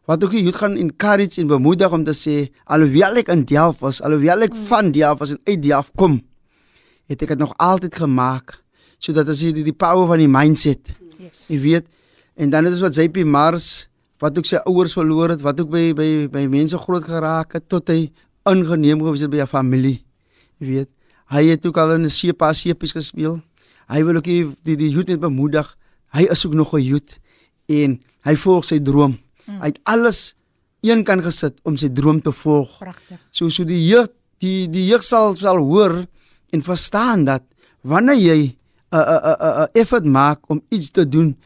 Wat ook die youth gaan encourage en bemoedig om te sê alhoewel ek in Delft was, alhoewel ek van Delft was en uit Delft kom, het ek dit nog altyd gemaak sodat as jy die, die power van die mindset,
Yes.
jy weet, en dan is wat JP Mars wat ook sy ouers verloor het, wat ook by by by mense groot geraak het tot hy ingeneem gewees het by 'n familie. Jy weet, hy het ook al in 'n sepa sepies gespeel. Hy wil ook die die, die youth net bemoedig. Hy is ook nog 'n youth en hy volg sy droom. Mm. Hy het alles een kan gesit om sy droom te volg.
Pragtig.
So so die jeug die die jeug sal sal hoor en verstaan dat wanneer jy 'n 'n 'n 'n 'n effort maak om iets te doen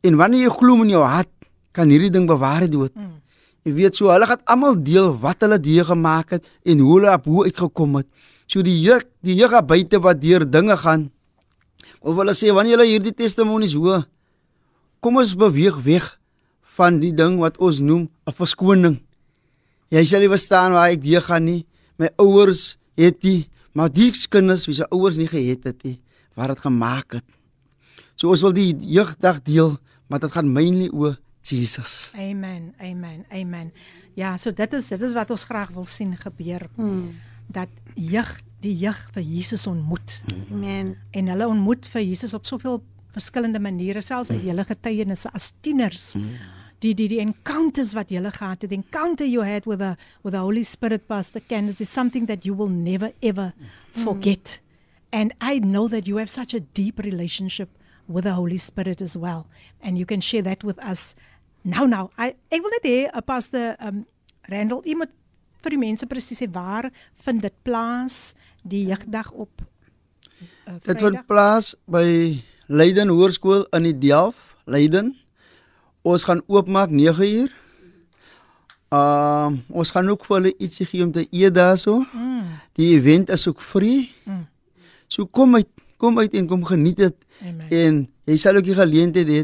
en wanneer jy glo in jou hart kan hierdie ding bewaarheid word.
Mm.
Jy weet so hulle gaan almal deel wat hulle deur gemaak het en hoe hulle op hoe uitgekom het. So die jeug die jeug daar buite wat deur dinge gaan of hulle sê wanneer hulle hierdie testimonies hoor kom ons beweeg weg van die ding wat ons noem 'n verskoning. Jy sal nie verstaan waar ek deur gaan nie. My ouers het die maar die kinders wie se ouers nie gehet het nie, wat dit gemaak het. So ons wil die jeugdag deel, maar dit gaan mainly oor Jesus.
Amen. Amen. Amen. Ja, so dit is dit is wat ons graag wil sien gebeur.
Hmm.
Dat jeug die jeug vir Jesus ontmoet.
Amen.
en hulle ontmoet vir Jesus op soveel verskillende maniere selfs uit julle getuienisse as tieners. Die die die encounters wat julle gehad het, encounter you had with the with the Holy Spirit Pastor Candace is something that you will never ever forget. And I know that you have such a deep relationship with the Holy Spirit as well and you can share that with us. Nou nou, I ek wil net hê uh, Pastor um Randall, u moet vir die mense presies sê waar vind dit plaas die jeugdag op uh,
Dit vind plaas by Leiden Hoërskool in die Delf, Leiden. Ons gaan oopmaak 9 uur. Ehm uh, ons gaan ook vir hulle ietsie gee om te eet daarso.
Mm,
Die event is ook free.
Mm.
So kom uit, kom uit en kom geniet dit en jy sal ook die geleentheid hê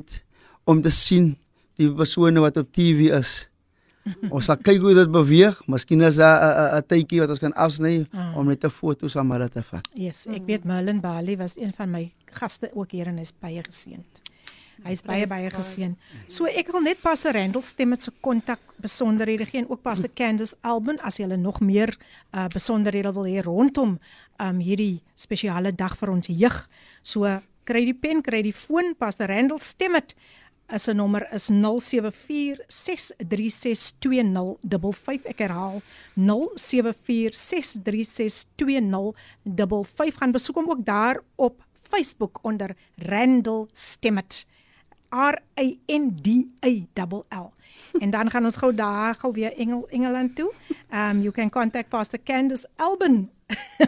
om te sien die persone wat op TV is. [LAUGHS] Ons sal kyk hoe dit beweeg. Miskien is daar 'n 'n tydjie wat ons kan afsny
Ah.
om net 'n foto van hulle te vat.
Yes, ek weet Merlin Bali was een van my gaste ook hier en is baie geseënd. Hy is baie baie geseën. So ek wil net Pastor Randall stem met se kontak besonderhede gee en ook Pastor Candice Albin as jy hulle nog meer uh besonderhede wil hê rondom um hierdie spesiale dag vir ons jeug. So kry die pen, kry die foon, Pastor Randall stem dit. Is 'n nommer is 0746362055. Ek herhaal 0746362055. Gaan besoek hom ook daar op Facebook onder Randall Stemmet. R A N D A L L. En dan gaan ons gou daar gou weer Engel Engeland toe. Um you can contact Pastor Candice Albin.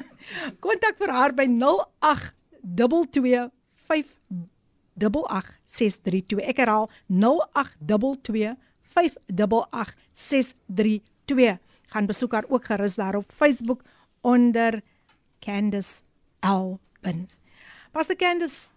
[LAUGHS] Kontak vir haar by 0822 588 Ek herhaal 0822 588 Gaan besoek haar ook gerus daar op Facebook onder Candice Albin. Pastor Candice,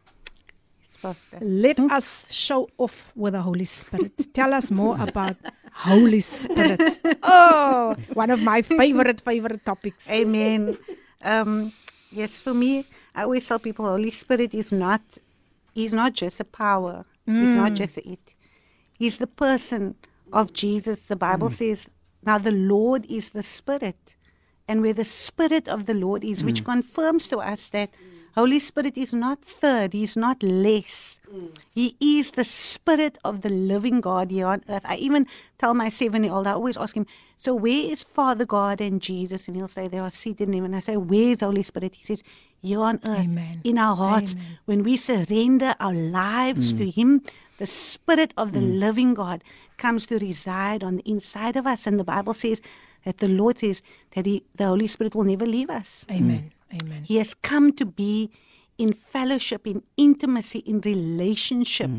Pastor.
let us show off with the Holy Spirit. Tell us more about Holy Spirit. [LAUGHS] Oh, one of my favorite favorite topics.
Amen. Um, yes, for me, I always tell people Holy Spirit is not he's not just a power. He's not mm. just it. He's the person of Jesus. The Bible mm. says, now the Lord is the Spirit. And where the Spirit of the Lord is, which mm. confirms to us that Holy Spirit is not third, He's not less. He is the Spirit of the living God here on earth. I even tell my seven year old, I always ask him, So where is Father God and Jesus? And he'll say, They are seated in heaven. And i say, Where's Holy Spirit? He says, Here on earth,
Amen.
in our hearts.
Amen.
When we surrender our lives to mm. Him, the Spirit of the mm. living God comes to reside on the inside of us. And the Bible says that the Lord says that he, the Holy Spirit will never leave us.
Amen. Amen.
He has come to be in fellowship, in intimacy, in relationship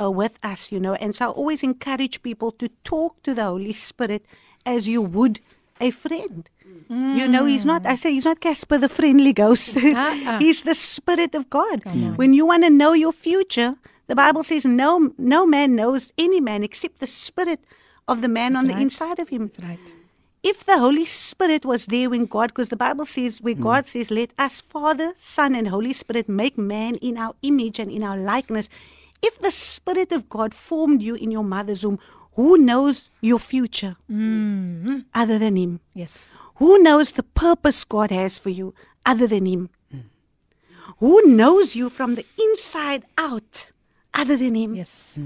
uh, with us, you know. And so I always encourage people to talk to the Holy Spirit as you would a friend. You know, he's not, I say, he's not Casper the friendly ghost. [LAUGHS]
Uh-uh.
he's the Spirit of God.
On.
When you want to know your future, the Bible says no, no man knows any man except the Spirit of the man on
That's
the inside of him.
That's right.
If the Holy Spirit was there when God, because the Bible says, where hmm. God says, let us, Father, Son, and Holy Spirit, make man in our image and in our likeness. If the Spirit of God formed you in your mother's womb, who knows your future hmm. other than Him?
Yes.
Who knows the purpose God has for you other than Him? Hmm. Who knows you from the inside out other than Him?
Yes.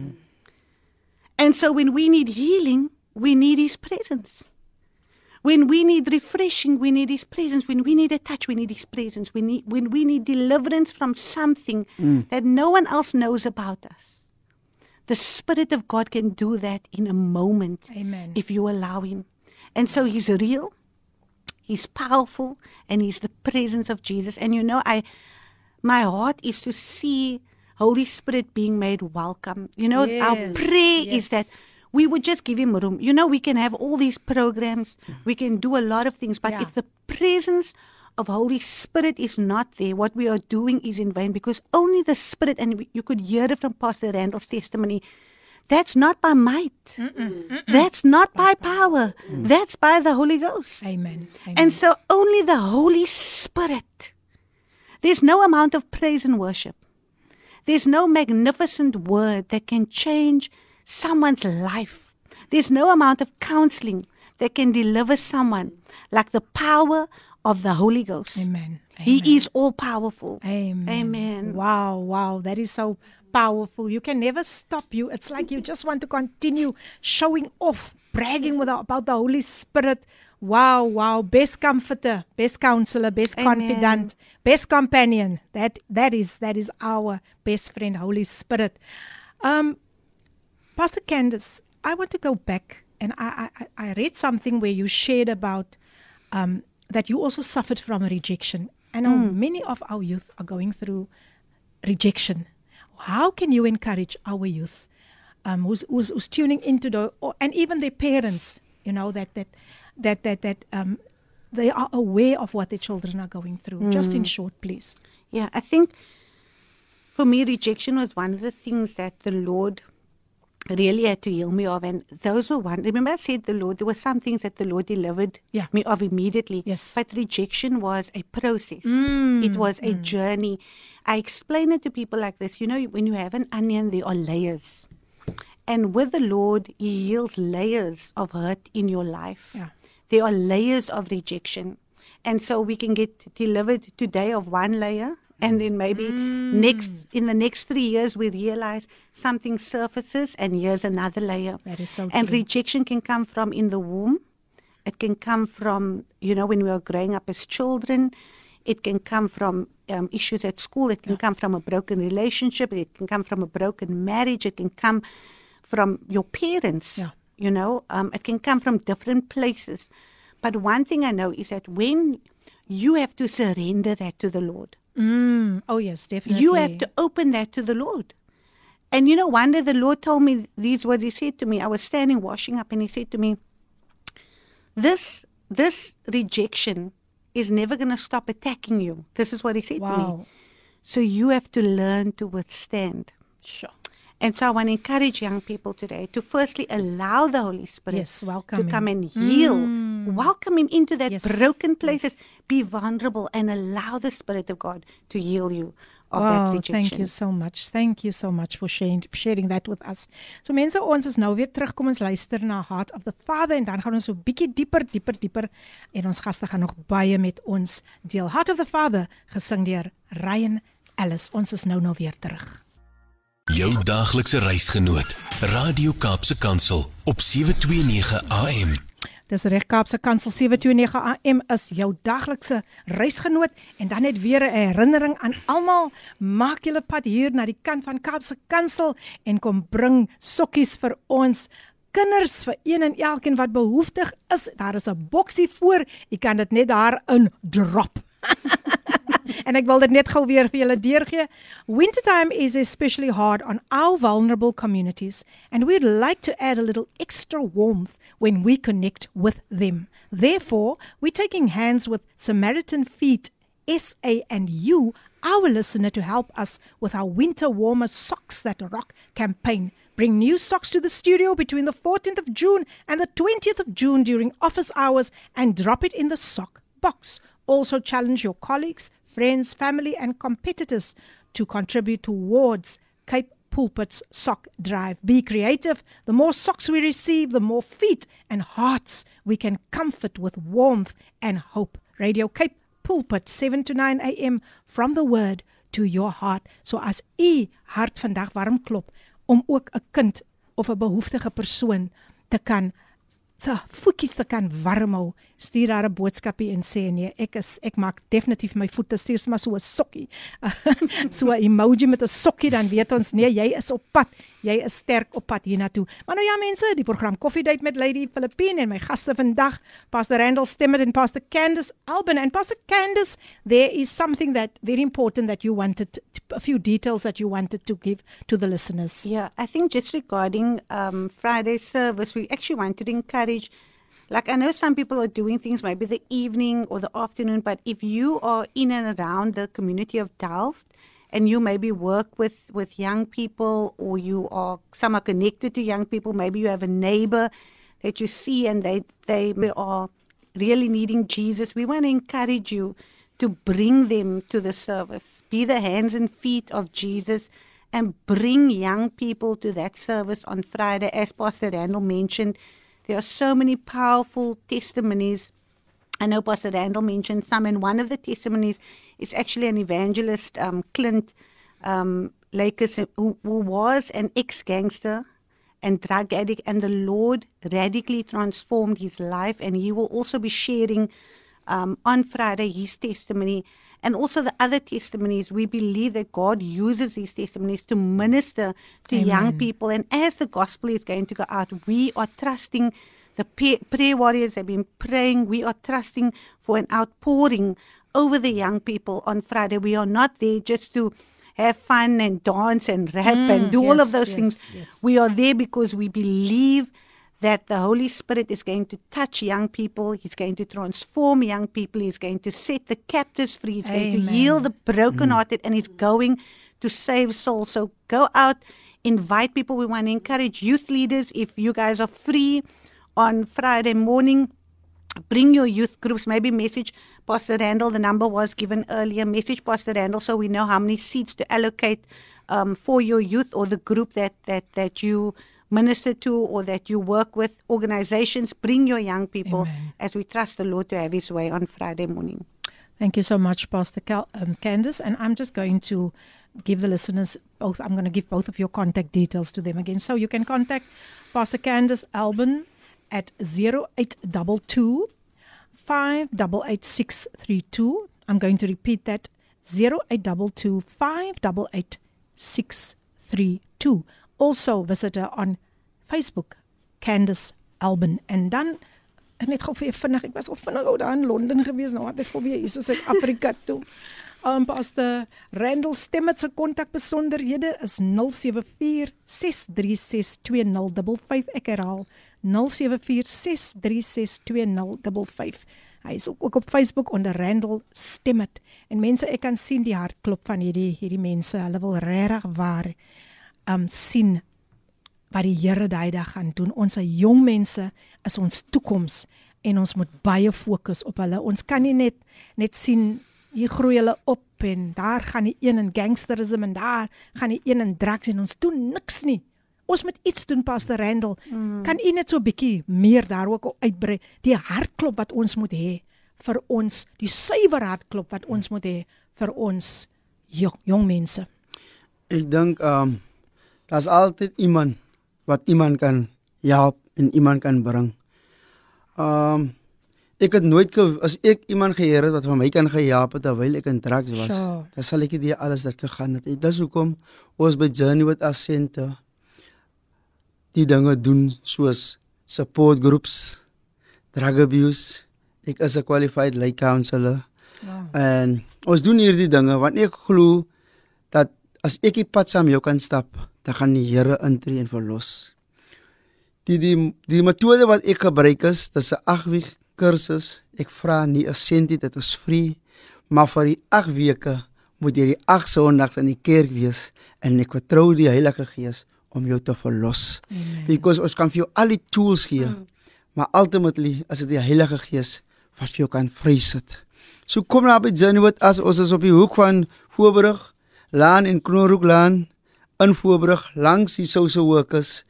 And so when we need healing, we need His presence. When we need refreshing, we need His presence. When we need a touch, we need His presence. We need, when we need deliverance from something mm. that no one else knows about us, the Spirit of God can do that in a moment
Amen.
if you allow Him. And so He's real, He's powerful, and He's the presence of Jesus. And you know, I, my heart is to see Holy Spirit being made welcome. You know, our prayer
yes.
is that we would just give him room. You know, we can have all these programs, we can do a lot of things, but
Yeah.
if the presence of Holy Spirit is not there, what we are doing is in vain because only the Spirit, and you could hear it from Pastor Randall's testimony, that's not by might, that's not by power, that's by the Holy Ghost.
Amen. Amen.
And so only the Holy Spirit. There's no amount of praise and worship. There's no magnificent word that can change someone's life. There's no amount of counseling that can deliver someone like the power of the Holy Ghost.
Amen.
He
Amen.
is all powerful.
Amen.
Amen.
Wow, wow, that is so powerful. You can never stop you. It's like you just want to continue showing off, bragging with, about the Holy Spirit. Wow, wow, best comforter, best counselor, best
Amen.
confidant, best companion. That that is that is our best friend, Holy Spirit. Um, Pastor Candace, I want to go back and I, I, I read something where you shared about um, that you also suffered from rejection. I know many of our youth are going through rejection. How can you encourage our youth um, who's, who's, who's tuning into the, or, and even their parents, you know, that, that, that, that, that um, they are aware of what their children are going through? Just in short, please.
Yeah, I think for me, rejection was one of the things that the Lord really had to heal me of. And those were one. Remember, I said the Lord, there were some things that the Lord delivered
Yeah.
me of immediately.
Yes.
But rejection was a process, mm, it was a mm. journey. I explain it to people like this you know, when you have an onion, there are layers. And with the Lord, He heals layers of hurt in your life.
Yeah.
There are layers of rejection. And so we can get delivered today of one layer. And then maybe next in the next three years we realize something surfaces and here's another layer.
That is so
And
true.
rejection can come from in the womb. It can come from, you know, when we are growing up as children. It can come from um, issues at school. It can come from a broken relationship. It can come from a broken marriage. It can come from your parents.
Yeah.
You know, um, it can come from different places. But one thing I know is that when you have to surrender that to the Lord,
Mm. Oh, yes, definitely.
you have to open that to the Lord. And you know, one day the Lord told me these words. He said to me, I was standing washing up, and He said to me, This this rejection is never going to stop attacking you. This is what He said to me. So you have to learn to withstand.
Sure.
And so I want to encourage young people today to firstly allow the Holy Spirit
Yes,
to
him.
come and heal. Welcome Him into that
Yes,
broken places. Be vulnerable and allow the Spirit of God to heal you rejection.
thank you so much. Thank you so much for sharing sharing that with us. So mense, ons is nou weer terug. Kom ons luister na Heart of the Father en dan gaan ons so bietjie dieper, dieper, dieper en ons gaste gaan nog baie met ons deel. Heart of the Father gesing deur Ryan Ellis. Ons is nou nou weer terug.
Jou daaglikse reisgenoot, Radio Kaapse Kansel op 729 AM.
Dis reg Kaapse Kansel 729 AM is jou daglikse reisgenoot en dan net weer 'n herinnering aan almal maak julle pad hier na die kant van Kaapse Kansel en kom bring sokkies vir ons kinders vir een en elkeen wat behoeftig is. Daar is 'n boksie voor. Jy kan dit net daar in drop. [LAUGHS] en ek wil dit net gou weer vir julle deurgee. Wintertime is especially hard on our vulnerable communities and we'd like to add a little extra warmth when we connect with them. Therefore, we're taking hands with Samaritan Feet SA and you our listener to help us with our Winter Warmer Socks That Rock campaign. Bring new socks to the studio between the 14th of June and the 20th of June during office hours and drop it in the sock box. Also, challenge your colleagues, friends, family, and competitors to contribute towards Cape Pulpit's sock drive. Be creative. The more socks we receive, the more feet and hearts we can comfort with warmth and hope. Radio Cape Pulpit 7 to 9 a.m. from the word to your heart. So as u hart vandag warm klop om ook 'n kind of 'n behoeftige persoon te kan se voetjies te kan warm hou, stuur daar 'n boodskapie en sê nee, ek is ek maak definitief my voete stuur maar so 'n sokkie. [LAUGHS] so 'n emoji met 'n sokkie dan weet ons nee, jy is op pad. Jy is sterk op pad hiernatoe. Maar nou ja mense, die program Coffee Date met Lady Philippine en my gaste vandag, Pastor Randall Stemmet en Pastor Candice Alban and Pastor Candice, there is something that very important that you wanted to, a few details that you wanted to give to the listeners.
Yeah, I think just regarding um, Friday service, we actually wanted to encourage. Like I know some people are doing things maybe the evening or the afternoon, but if you are in and around the community of Delft, and you maybe work with with young people or you are some are connected to young people maybe you have a neighbor that you see and they they are really needing Jesus we want to encourage you to bring them to the service. Be the hands and feet of Jesus and bring young people to that service on Friday as Pastor Randall mentioned there are so many powerful testimonies I know Pastor Randall mentioned some, and one of the testimonies is actually an evangelist, um, Clint um, Lakers, who, who was an ex gangster and drug addict, and the Lord radically transformed his life. And he will also be sharing um, on Friday his testimony and also the other testimonies. We believe that God uses these testimonies to minister to Amen. young people. And as the gospel is going to go out, we are trusting the prayer warriors have been praying. We are trusting for an outpouring over the young people on Friday. We are not there just to have fun and dance and rap mm, and do yes, all of those yes, things. Yes. We are there because we believe that the Holy Spirit is going to touch young people. He's going to transform young people. He's going to set the captives free. He's Amen. going to heal the brokenhearted mm. and he's going to save souls. So go out, invite people. We want to encourage youth leaders. If you guys are free, on Friday morning. Bring your youth groups, maybe message Pastor Randall. The number was given earlier. Message Pastor Randall so we know how many seats to allocate um, for your youth or the group that, that, that you minister to or that you work with. Organizations, bring your young people Amen. as we trust the Lord to have His way on Friday morning.
Thank you so much, Pastor Cal- um, Candice. And I'm just going to give the listeners both, I'm going to give both of your contact details to them again. So you can contact Pastor Candace Alban at 0822 588632. I'm going to repeat that 0822 588632. Also visit her on Facebook, Candice Alban. En dan net gou vir vinnig, ek was al vinnig ou daar in Londen gewees, nou het ek weer hier so Suid-Afrika [LAUGHS] toe. Um paste Randall Stemmet se kontakbesonderhede is 074 6362055. Ek herhaal 074 0746362055. Hy is ook, ook op Facebook onder Randall Stemmet. En mense, ek kan sien die hartklop van hierdie hierdie mense. Hulle wil regtig waar um sien wat die Here daai dag gaan doen. Ons jong mense is ons toekoms en ons moet baie fokus op hulle. Ons kan nie net net sien hier groei hulle op en daar gaan die een in gangsterisme en daar gaan die een in drugs en ons doen niks nie ons moet iets doen Pastor Randall. Mm. Kan u net so 'n bietjie meer daar ook uitbrei die hartklop wat ons moet hê vir ons, die suiwer hartklop wat ons moet hê vir ons jong, jong mense.
Ek dink ehm um, daar's altyd iemand wat iemand kan help en iemand kan bring. Um, ek het nooit as ek iemand geheer het wat vir my kan gehelp het terwyl ek in drugs was. Sure. Dan sal ek dit alles dat gegaan het. Dit is hoekom ons by Journey with Ascent die dinge doen soos support groups, drug abuse. Ek is 'n qualified lay counselor. Wow. En ons doen hierdie dinge want ek glo dat as ek die pad saam jou kan stap, dan gaan die Here intree en verlos. Die die die metode wat ek gebruik is, dis 'n 8 week kursus. Ek vra nie 'n sentie, dit is free, maar vir die 8 weke moet jy die 8 Sondags in die kerk wees en ek vertrou die Heilige Gees om jou te verlos.
Amen.
Because ons kan vir jou al die tools gee, mm. maar ultimately is dit die Heilige Gees wat vir jou kan vrysit. So kom na by Journey with us. Ons is op die hoek van Voorbrug, Laan en Knoorhoek Laan in Voorbrug langs die social workers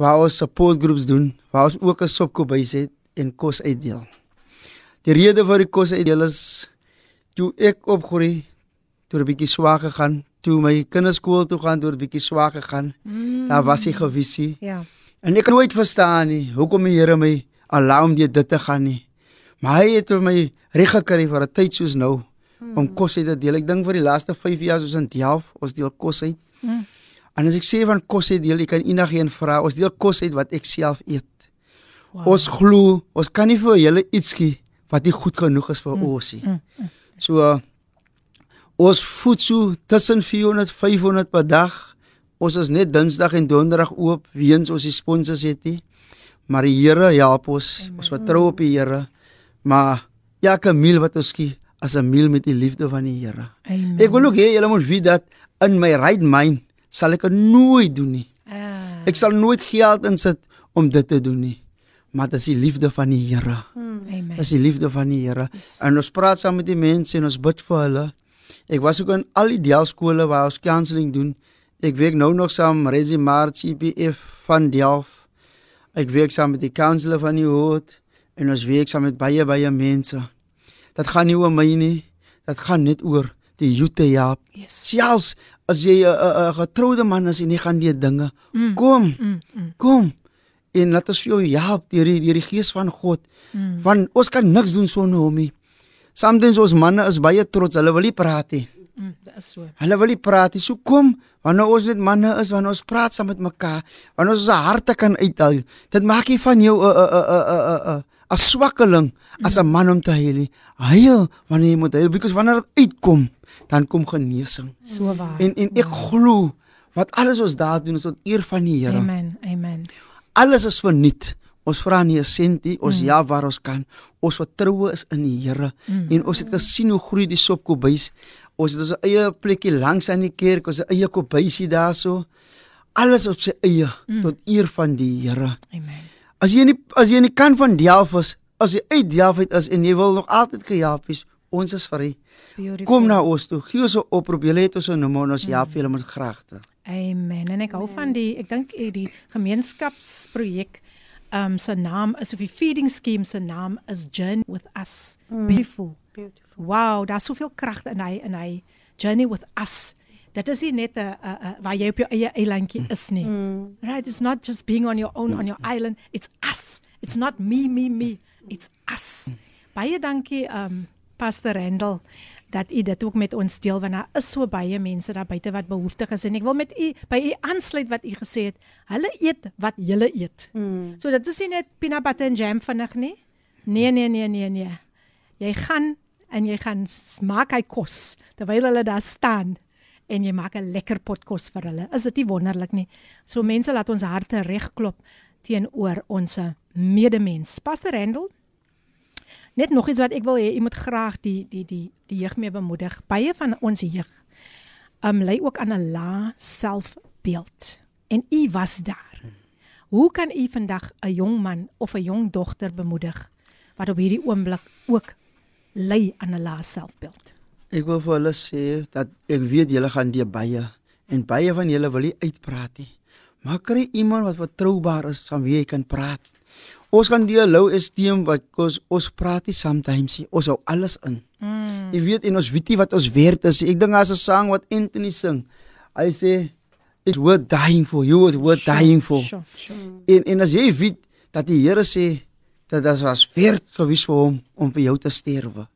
waar ons support groups doen, waar ons ook 'n sopkobhuis het en kos uitdeel. Die rede vir die kos uitdeel is toe ek opgroei, toe 'n bietjie swak gegaan, toe my kinderskool toe gaan, toe 'n bietjie swak gegaan.
Mm.
Daar was die gevisie.
Ja.
En ek kan nooit verstaan nie hoekom die Here my allow om dit te gaan nie. Maar hy het vir my reg gekry vir 'n tyd soos nou om kos uit te deel. Ek dink vir die laaste 5 jaar soos in Delf, ons deel kos uit.
Mm.
En as ek sê van kos uit deel, ek kan enigiemand vra, ons deel kos uit wat ek self eet.
Wow.
Ons glo, ons kan nie vir julle iets gee wat nie goed genoeg is vir mm. ons nie.
Mm,
So uh, ons voed so tussen 400 500 per dag. Ons is net Dinsdag en Donderdag oop weens ons die sponsors het nie. Maar die Here help ons. Amen. Ons vertrou op die Here. Maar elke meal wat ons gee, as 'n meal met die liefde van die Here. Ek wil ook hê julle moet weet dat in my right mind sal ek dit nooit doen nie.
Ah.
Ek sal nooit geld insit om dit te doen nie. Maar dit is die liefde van die Here.
Amen.
Dis die liefde van die Here. En ons praat saam met die mense en ons bid vir hulle. Ek was ook in al die deelskole waar ons counselling doen. Ek werk nou nog saam met Resi Mart CPF van Delf. Ek werk saam met die counselor van die hoed en ons werk saam met baie baie mense. Dit gaan nie oor my nie. Dit gaan net oor die youth te help.
Yes.
Selfs as jy 'n 'n 'n getroude man is en jy gaan die dinge,
Mm.
kom,
Mm, mm,
kom. En laat ons vir jou help deur die deur die gees van God.
mm.
Want ons kan niks doen sonder hom nie. Sometimes ons manne is baie trots, hulle wil nie praat nie.
Mm, dit is so.
Hulle wil nie praat nie. So kom, wanneer ons net manne is, wanneer ons praat saam met mekaar, wanneer ons ons harte kan uithaal. Dit maak nie van jou 'n 'n 'n 'n 'n 'n swakkeling as 'n man om te huil nie. Huil wanneer jy moet huil, because wanneer dit uitkom, dan kom genesing.
So waar.
En en ek glo wat alles ons daar doen is tot eer van die Here.
Amen. Amen.
Alles is verniet. Ons vra nie 'n sent nie, ons mm. ja waar ons kan. Ons vertroue is in die Here. Mm. En ons het gesien hoe groei die sopkobhuis. Ons het ons eie plekkie langs aan die kerk, ons eie kombuisie daarso. Alles op sy eie mm. tot eer van die Here.
Amen.
As jy nie as jy nie kan van Delf is, as jy uit Delf uit is en jy wil nog altyd gehelp wees, ons is vry.
Beautiful.
Kom na ons toe. Gee ons 'n oproep. Jy het ons nommer en ons help julle met graagte.
Amen. En ek hou van die ek dink eh, die gemeenskapsprojek um se naam is of die feeding scheme se naam is Journey with Us. Mm. Beautiful.
Beautiful.
Wow, daar's soveel krag in hy in hy Journey with Us. Dit is nie net 'n waar jy op jou eie eilandjie is nie.
Mm.
Right, it's not just being on your own on your island. It's us. It's not me me me. It's us. Baie dankie um Pastor Randall dat u dit ook met ons deel want daar is so baie mense daar buite wat behoeftig is en ek wil met u by u aansluit wat u gesê het. Hulle eet wat julle eet.
Mm.
So dit is nie net peanut butter en jam vinnig nie. Nee nee nee nee nee. Jy gaan en jy gaan s- maak hy kos terwyl hulle daar staan en jy maak 'n lekker pot kos vir hulle. Is dit nie wonderlik nie? So mense laat ons harte regklop teenoor ons medemens. Pastor Randall Net nog iets wat ek wil hê, jy moet graag die die die die jeug mee bemoedig. Baie van ons jeug um lê ook aan 'n lae selfbeeld. En u was daar. Hoe kan u vandag 'n jong man of 'n jong dogter bemoedig wat op hierdie oomblik ook ly aan 'n lae selfbeeld?
Ek wil vir hulle sê dat ek weet julle gaan die baie en baie van julle wil nie uitpraat nie. Maar kry iemand wat vertroubaar is van wie jy kan praat. Ons gaan die low esteem wat ons ons praat nie sometimes nie. Ons hou alles in.
Mm.
Jy weet en ons weet nie wat ons werd is. Ek dink daar's 'n sang wat Anthony sing. Hy sê it's worth dying for. You was worth dying for.
Sure, sure.
En en as jy weet dat die Here sê dat dit was werd gewees vir hom om vir jou te sterwe.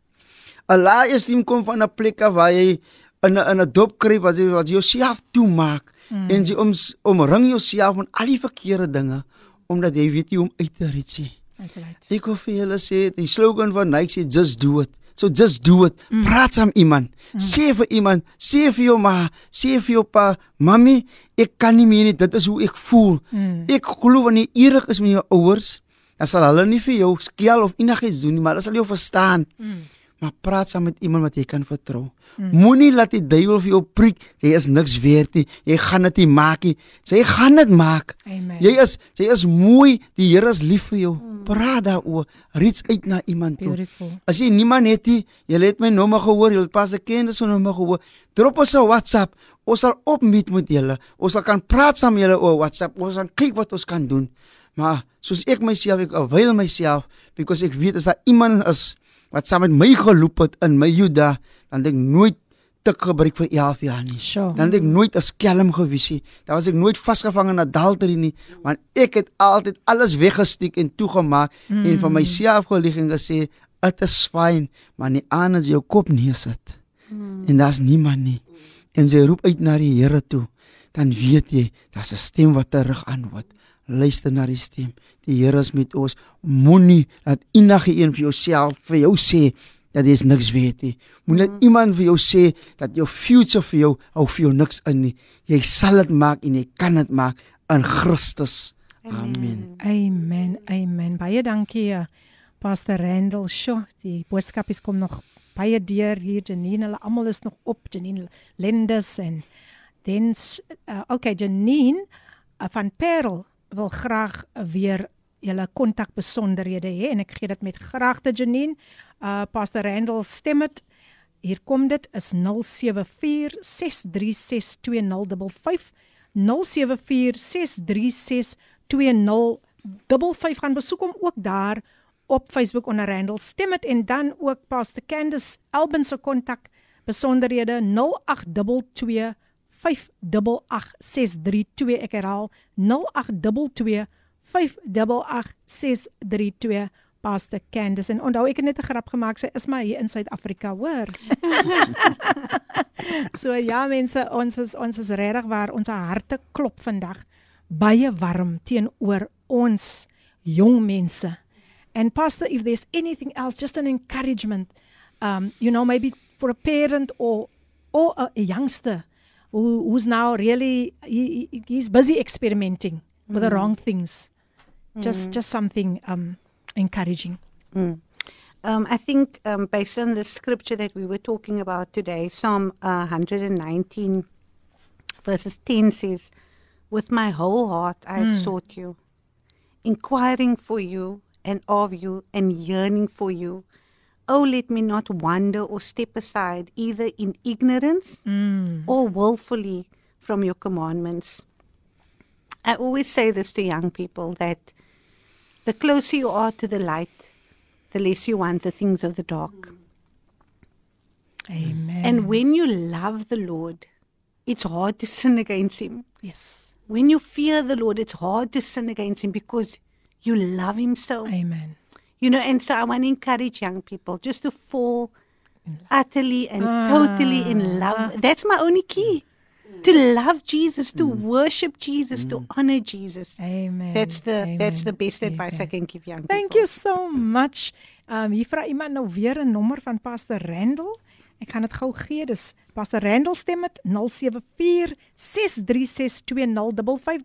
Allah is nie kom van 'n plek af waar jy in 'n in 'n dop kry wat jy wat jy jouself toemaak mm. en jy om omring jouself met al die verkeerde dinge omdat jy weet jy om uit te red sê.
Right.
Ek wil vir julle sê die slogan van Nike sê just do it. So just do it. Mm. Praat saam iemand. Mm. Sê vir iemand, sê vir jou ma, sê vir jou pa, mami, ek kan nie meer nie. Dit is hoe ek voel.
Mm.
Ek glo wanneer jy eerlik is met jou ouers, dan sal hulle nie vir jou skel of enigiets doen nie, maar hulle sal jou verstaan.
Mm.
Maar praat saam met iemand wat jy kan vertrou. Mm. Moenie laat die duiwel vir jou preek jy is niks werd nie. Jy gaan dit nie maak nie. Sy gaan dit maak.
Amen.
Jy is jy is mooi. Die Here is lief vir jou. Mm. Praat daaroor. Reach uit na iemand toe.
Beautiful.
As jy niemand het nie, jy het my nommer gehoor, jy het pas 'n kennis se nommer gehoor. Drop ons 'n WhatsApp. Ons sal opmeet met julle. Ons sal kan praat saam julle oor WhatsApp. Ons gaan kyk wat ons kan doen. Maar soos ek myself ek avail myself because ek weet as daar iemand is wat saam met my geloop het in my Juda, dan het ek nooit tik gebruik vir 11 jaar nie.
Sure.
Dan het ek nooit 'n skelm gewees nie. Dan was ek nooit vasgevang in adultery nie, want ek het altyd alles weggesteek en toegemaak mm. en vir myself gelieg en gesê, "Dit is fyn, maar nie aan as jou kop neersit." Mm. En daar's niemand nie. En sy roep uit na die Here toe. Dan weet jy, daar's 'n stem wat terug antwoord. Luister na die stem. Die Here is met ons. Moenie dat enige een vir jouself vir jou sê dat jy niks weet nie. Moenie mm. iemand vir jou sê dat jou future vir jou hou vir jou niks in nie. Jy sal dit maak en jy kan dit maak in Christus. Amen.
Amen. Amen. Baie dankie uh, Pastor Randall. Sjoe, die boodskap is kom nog baie deur hier Janine. Hulle almal is nog op Janine Lendes en dan uh, okay Janine uh, van Parel wil graag weer julle kontak besonderhede hê en ek gee dit met graagte Janine. Uh Pastor Randall stem dit. Hier kom dit is 0746362055. 0746362055 gaan besoek hom ook daar op Facebook onder Randall stem dit en dan ook Pastor Candice Albin se kontak besonderhede 0822 0822588632 ek herhaal 0822588632 Pastor Candice en onthou ek het net 'n grap gemaak sy is maar hier in Suid-Afrika hoor. [LAUGHS] So ja mense ons is ons is regtig waar ons harte klop vandag baie warm teenoor ons jong mense. And pastor if there's anything else just an encouragement um you know maybe for a parent or or a, a youngster who who's now really he, he's busy experimenting with mm. the wrong things. Just mm. just something um encouraging.
Mm. Um, I think um, based on the scripture that we were talking about today, Psalm uh, 119, verses 10 says, With my whole heart I have sought you, inquiring for you and of you and yearning for you. Oh, let me not wander or step aside, either in ignorance
Mm.
or willfully from your commandments. I always say this to young people that the closer you are to the light, the less you want the things of the dark.
Amen.
And when you love the Lord, it's hard to sin against Him.
yes.
When you fear the Lord, it's hard to sin against Him because you love Him so.
Amen.
You know, and so I want to encourage young people just to fall utterly and ah. totally in love. That's my only key. To love Jesus, to mm. worship Jesus, to mm. honor Jesus.
Amen.
That's the
Amen.
that's the best advice I can give young
Thank
people.
you so much. Um hier vra iemand nou weer 'n nommer van Pastor Randall. Ek gaan dit gou gee. Dis Pastor Randall stem dit 0746362055.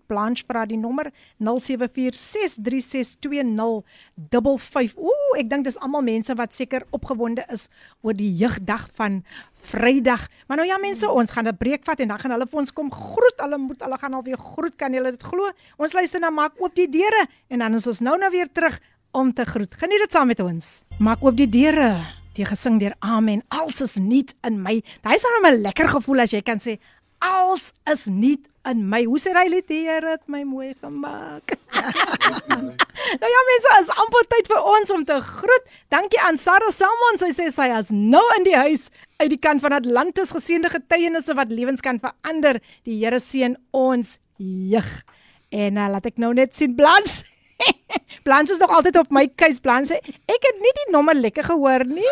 Blanche vra die nommer 0746362055. Ooh, ek dink dis almal mense wat seker opgewonde is oor die jeugdag van Vrydag. Maar nou ja mense, ons gaan 'n breek vat en dan gaan hulle vir ons kom groet. Hulle moet hulle gaan alweer groet. Kan julle dit glo? Ons luister na maak oop die deure en dan is ons nou nou weer terug om te groet. Geniet dit saam met ons. Maak oop die deure. Die gesing deur Amen. Als is nuut in my. Daai sal 'n lekker gevoel as jy kan sê als is nuut in my. Hoe sê hy? Die Here het my mooi gemaak. [LAUGHS] nou ja mense, is amper tyd vir ons om te groet. Dankie aan Sarah Salmon. Sy sê sy is nou in die huis uit die kant van Atlantis geseënde getuienisse wat lewens kan verander. Die Here seën ons jeug. En uh, laat ek nou net sien Blanche. [LAUGHS] Blanche is nog altyd op my Blanche. sê, Ek het nie die nommer lekker gehoor nie.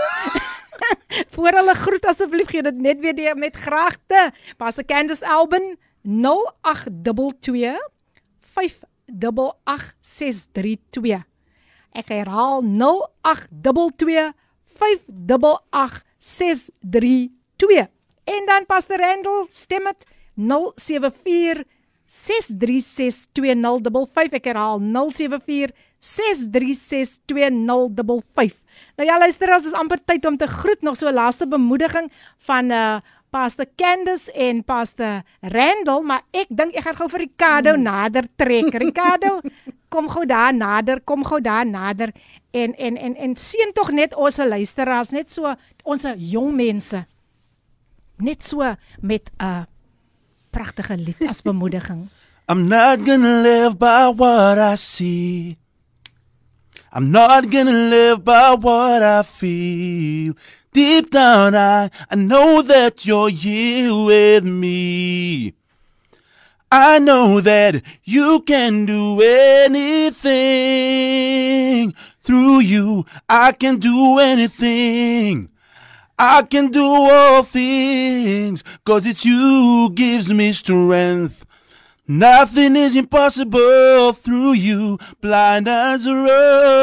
[LAUGHS] Voor hulle groet asseblief gee dit net weer deur met graagte. Pastor Candice Albin 0822 588632. Ek herhaal 0822 588632. En dan Pastor Randall stem dit 074 0646362055. Ek herhaal 074 6362055. Nou ja, luister, as is amper tyd om te groet nog so 'n laaste bemoediging van uh Pastor Candice en Pastor Randall, maar ek dink ek gaan gou vir Ricardo hmm. nader trek. [LAUGHS] Ricardo, kom gou daar nader, kom gou daar nader en en en en sien tog net ons luisteraars, net so ons jong mense. Net so met 'n uh, pragtige lied as bemoediging. [LAUGHS]
I'm not gonna live by what I see. I'm not gonna live by what I feel. Deep down, I, I know that you're here with me. I know that you can do anything. Through you, I can do anything. I can do all things, cause it's you who gives me strength. Nothing is impossible through you. Blind eyes are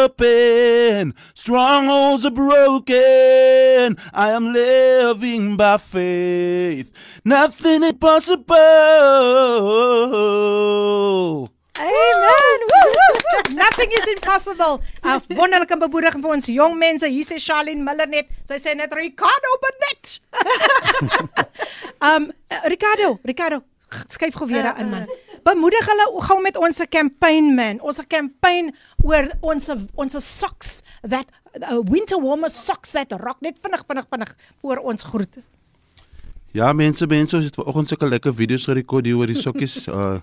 open. Strongholds are broken. I am living by faith. Nothing is possible.
Amen. [LAUGHS] Nothing is impossible. 'n Wonderlike bemoediging vir ons jong mense. Hier sê Charlene Miller net. Sy sê net Ricardo Benet. [LAUGHS] um Ricardo, Ricardo, skuif gou weer in man. Bemoedig hulle gou met ons campaign man. Ons campaign oor ons ons socks that uh, winter warmer socks that rock net vinnig vinnig vinnig voor ons groet.
Ja, mense, mense, ons het vanoggend sulke lekker video's gerekord oor die sokkies [LAUGHS] uh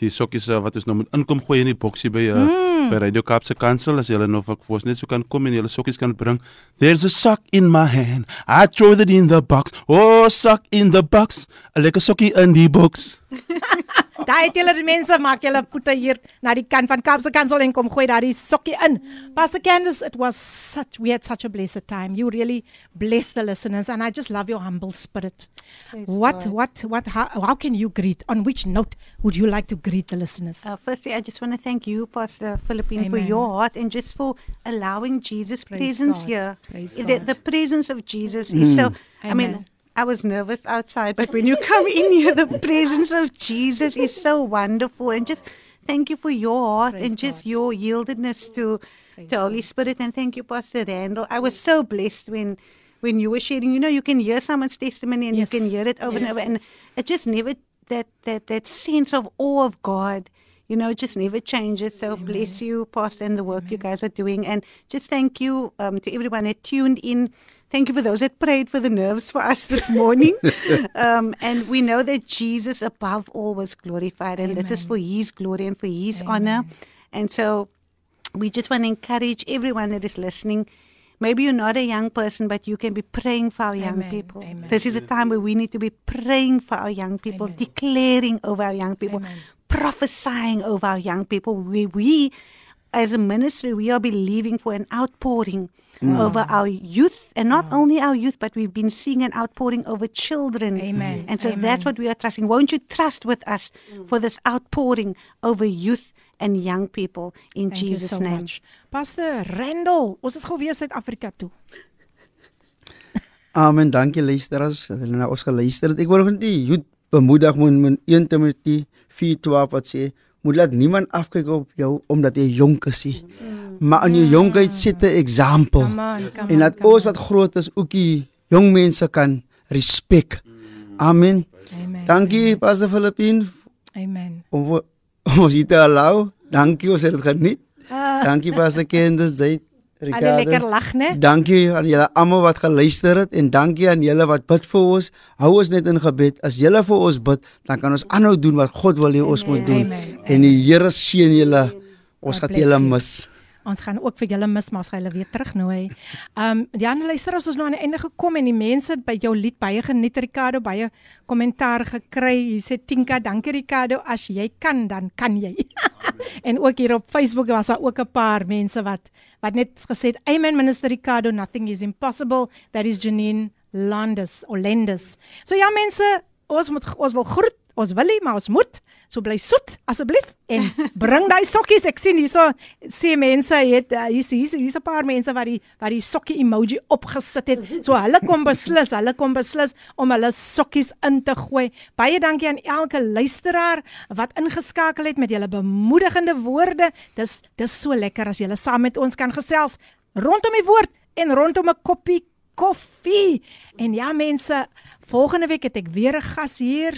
die sokkies uh, wat ons nou moet inkom gooi in die boksie by uh, mm. by Radio Kaapse Kansel as julle nou vir ons net so kan kom en julle sokkies kan bring. There's a sock in my hand. I throw it in the box. Oh, sock in the box. 'n Lekker sokkie in die boks. [LAUGHS]
Daai het julle mense maak julle voete hier na die kant van Kaapse Kansel en kom gooi daai sokkie in. Pastor Candice, it was such we had such a blessed time. You really blessed the listeners and I just love your humble spirit. Praise what God. what what how, how can you greet on which note would you like to greet the listeners?
Uh, firstly, I just want to thank you Pastor Philippine Amen. for your heart and just for allowing Jesus Praise presence God. here. Praise the, the presence of Jesus mm. is so Amen. I mean I was nervous outside, but when you come in here, the [LAUGHS] presence of Jesus is so wonderful. And just thank you for your heart Praise and just God. your yieldedness to Praise the Holy Spirit. And thank you, Pastor Randall. I was so blessed when when you were sharing. You know, you can hear someone's testimony and yes. you can hear it over yes. and over, and it just never that that that sense of awe of God. You know, it just never changes. So Amen. bless you, Pastor, and the work Amen. you guys are doing. And just thank you um, to everyone that tuned in. Thank you for those that prayed for the nerves for us this morning. [LAUGHS] um, and we know that Jesus, above all, was glorified, and Amen. this is for His glory and for His Amen. honor. And so we just want to encourage everyone that is listening. Maybe you're not a young person, but you can be praying for our young Amen. people. This is a time where we need to be praying for our young people, declaring over our young people, prophesying over our young people. We, we, as a ministry, we are believing for an outpouring mm. over our youth, and not mm. only our youth, but we've been seeing an outpouring over children.
Amen.
And so
Amen.
that's what we are trusting. Won't you trust with us mm. for this outpouring over youth? and young people in Thank Jesus so name. Much.
Pastor Randall, ons is gou weer Suid-Afrika toe. [LAUGHS]
Amen. Dankie luisteraars. Hulle nou ons geluister het. Ek wil net die youth bemoedig moet met 1 Timoteus 4:12 wat sê, moet laat niemand afkyk op jou omdat jy jonk is nie. Mm maar in jou jonkheid sit 'n eksempel. En dat ons wat groot is ook die jong mense kan respek. Amen. Amen. Dankie Pastor Filippin.
Amen.
Om ons dit alou. Dankie ons het dit geniet. Ah. Dankie Pastor Kendus, jy
Ricardo. Alle lekker lag, né?
Dankie aan julle almal wat geluister het en dankie aan julle wat bid vir ons. Hou ons net in gebed. As julle vir ons bid, dan kan ons aanhou doen wat God wil hê ons moet doen. Amen. En die Here seën julle. Ons gaan julle mis.
Ons gaan ook vir julle mis maar as hulle weer terugnooi. Um Jan luister as ons nou aan die einde gekom en die mense by jou lied baie geniet Ricardo baie kommentaar gekry. Jy sê Tinka, dankie Ricardo, as jy kan dan kan jy. [LAUGHS] en ook hier op Facebook was daar ook 'n paar mense wat wat net gesê het, "Amen minister Ricardo, nothing is impossible." That is Janine Landes or Lendes. So ja mense, ons moet ons wil groet Ons wil nie, maar ons moet. So bly soet asseblief en bring daai sokkies. Ek sien hierso sê mense het uh, hier's hier's hier's 'n paar mense wat die wat die sokkie emoji opgesit het. So hulle kom beslis, hulle kom beslis om hulle sokkies in te gooi. Baie dankie aan elke luisteraar wat ingeskakel het met julle bemoedigende woorde. Dis dis so lekker as julle saam met ons kan gesels rondom die woord en rondom 'n koppie koffie. En ja mense, volgende week het ek weer 'n gas hier,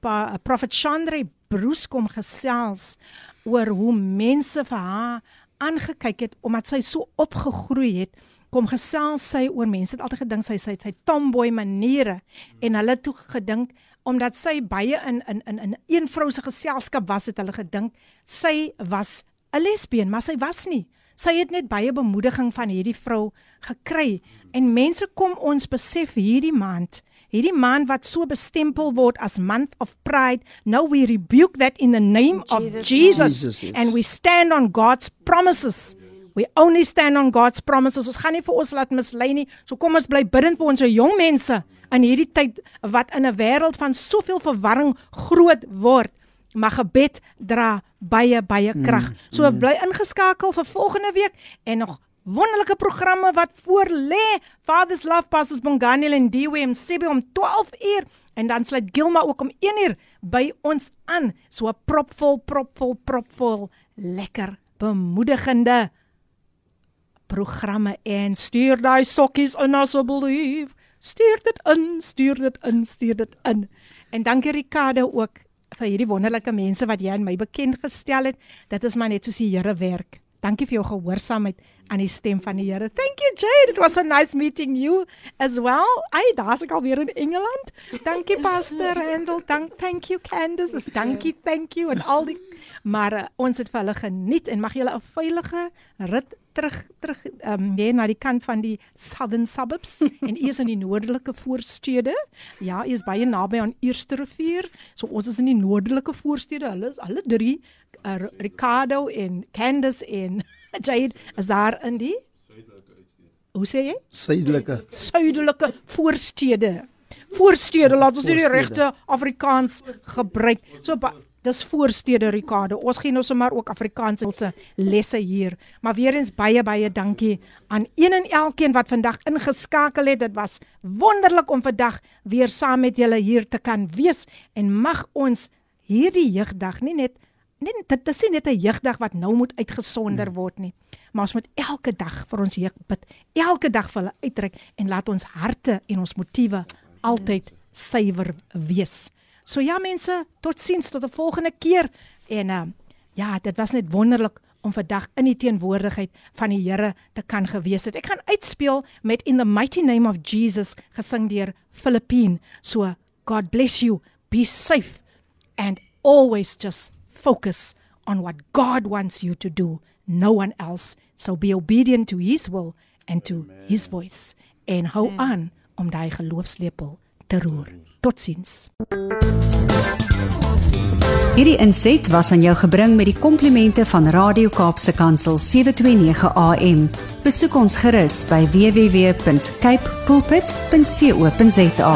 pa Prophet Chandre Bruce kom gesels oor hoe mense vir haar aangekyk het omdat sy so opgegroei het. Kom gesels sy oor mense het altyd gedink sy sy sy tomboy maniere en hulle toe gedink omdat sy baie in in in in een vrou se geselskap was het hulle gedink sy was 'n lesbien, maar sy was nie. Sy het net baie bemoediging van hierdie vrou gekry. En mense kom ons besef hierdie maand hierdie maand wat so bestempel word as month of pride now we rebuke that in the name of
Jesus'
Jesus,
Jesus, yes.
and we stand on God's promises. We only stand on God's promises. Ons gaan nie vir ons laat mislei nie. So kom ons bly bidend vir ons jong mense in hierdie tyd wat in 'n wêreld van soveel verwarring groot word maar gebed dra baie baie krag. So bly ingeskakel vir volgende week en nog wonderlike programme wat voor lê. Father's Love Passes Bongani en en Sibi om 12 uur en dan sluit Gilma ook om 1 uur by ons aan. So propvol propvol propvol lekker bemoedigende programme en stuur daai sokkies in asseblief. Stuur dit in, stuur dit in, stuur dit in. En dankie Ricardo ook vir hierdie wonderlike mense wat jy aan my bekend gestel het. Dit is maar net soos die Here werk. Dankie vir jou gehoorsaamheid aan die stem van die Here. Thank you Jade. It was so nice meeting you as well. Ai, daar's ek alweer in Engeland. Dankie Pastor Randall. Dank thank you Candice. Dis dankie, thank you en al die maar uh, ons het vir hulle geniet en mag julle 'n veilige rit terug terug ehm um, nee na die kant van die southern suburbs [LAUGHS] en u is in die noordelike voorstede. Ja, u is baie naby aan Eerste Rivier. So ons is in die noordelike voorstede. Hulle is alle drie uh, Ricardo en Candice en Jade is daar in die Hoe sê jy?
Suidelike.
Suidelike voorstede. Voorstede, laat ons nie die
Voorstede.
regte Afrikaans gebruik. So dis voorstede Ricardo. Ons gee nou sommer ook Afrikaanse lesse hier. Maar weer eens baie baie dankie aan een en elkeen wat vandag ingeskakel het. Dit was wonderlik om vandag weer saam met julle hier te kan wees en mag ons hierdie jeugdag nie net net dit is nie net 'n jeugdag wat nou moet uitgesonder word nie. Maar ons moet elke dag vir ons jeug bid. Elke dag vir hulle uitreik en laat ons harte en ons motiewe altyd suiwer wees. So ja mense, totsiens tot 'n volgende keer en uh, ja, dit was net wonderlik om vandag in die teenwoordigheid van die Here te kan gewees het. Ek gaan uitspeel met In the Mighty Name of Jesus gesing deur Filippine. So God bless you. Be safe and always just focus on what God wants you to do, no one else. So be obedient to his will and to his voice en hou aan om daai geloofslepel te roer. Totsiens.
Hierdie inset was aan jou gebring met die komplimente van Radio Kaapse Kansel 729 AM. Besoek ons gerus by www.cape pulpit.co.za.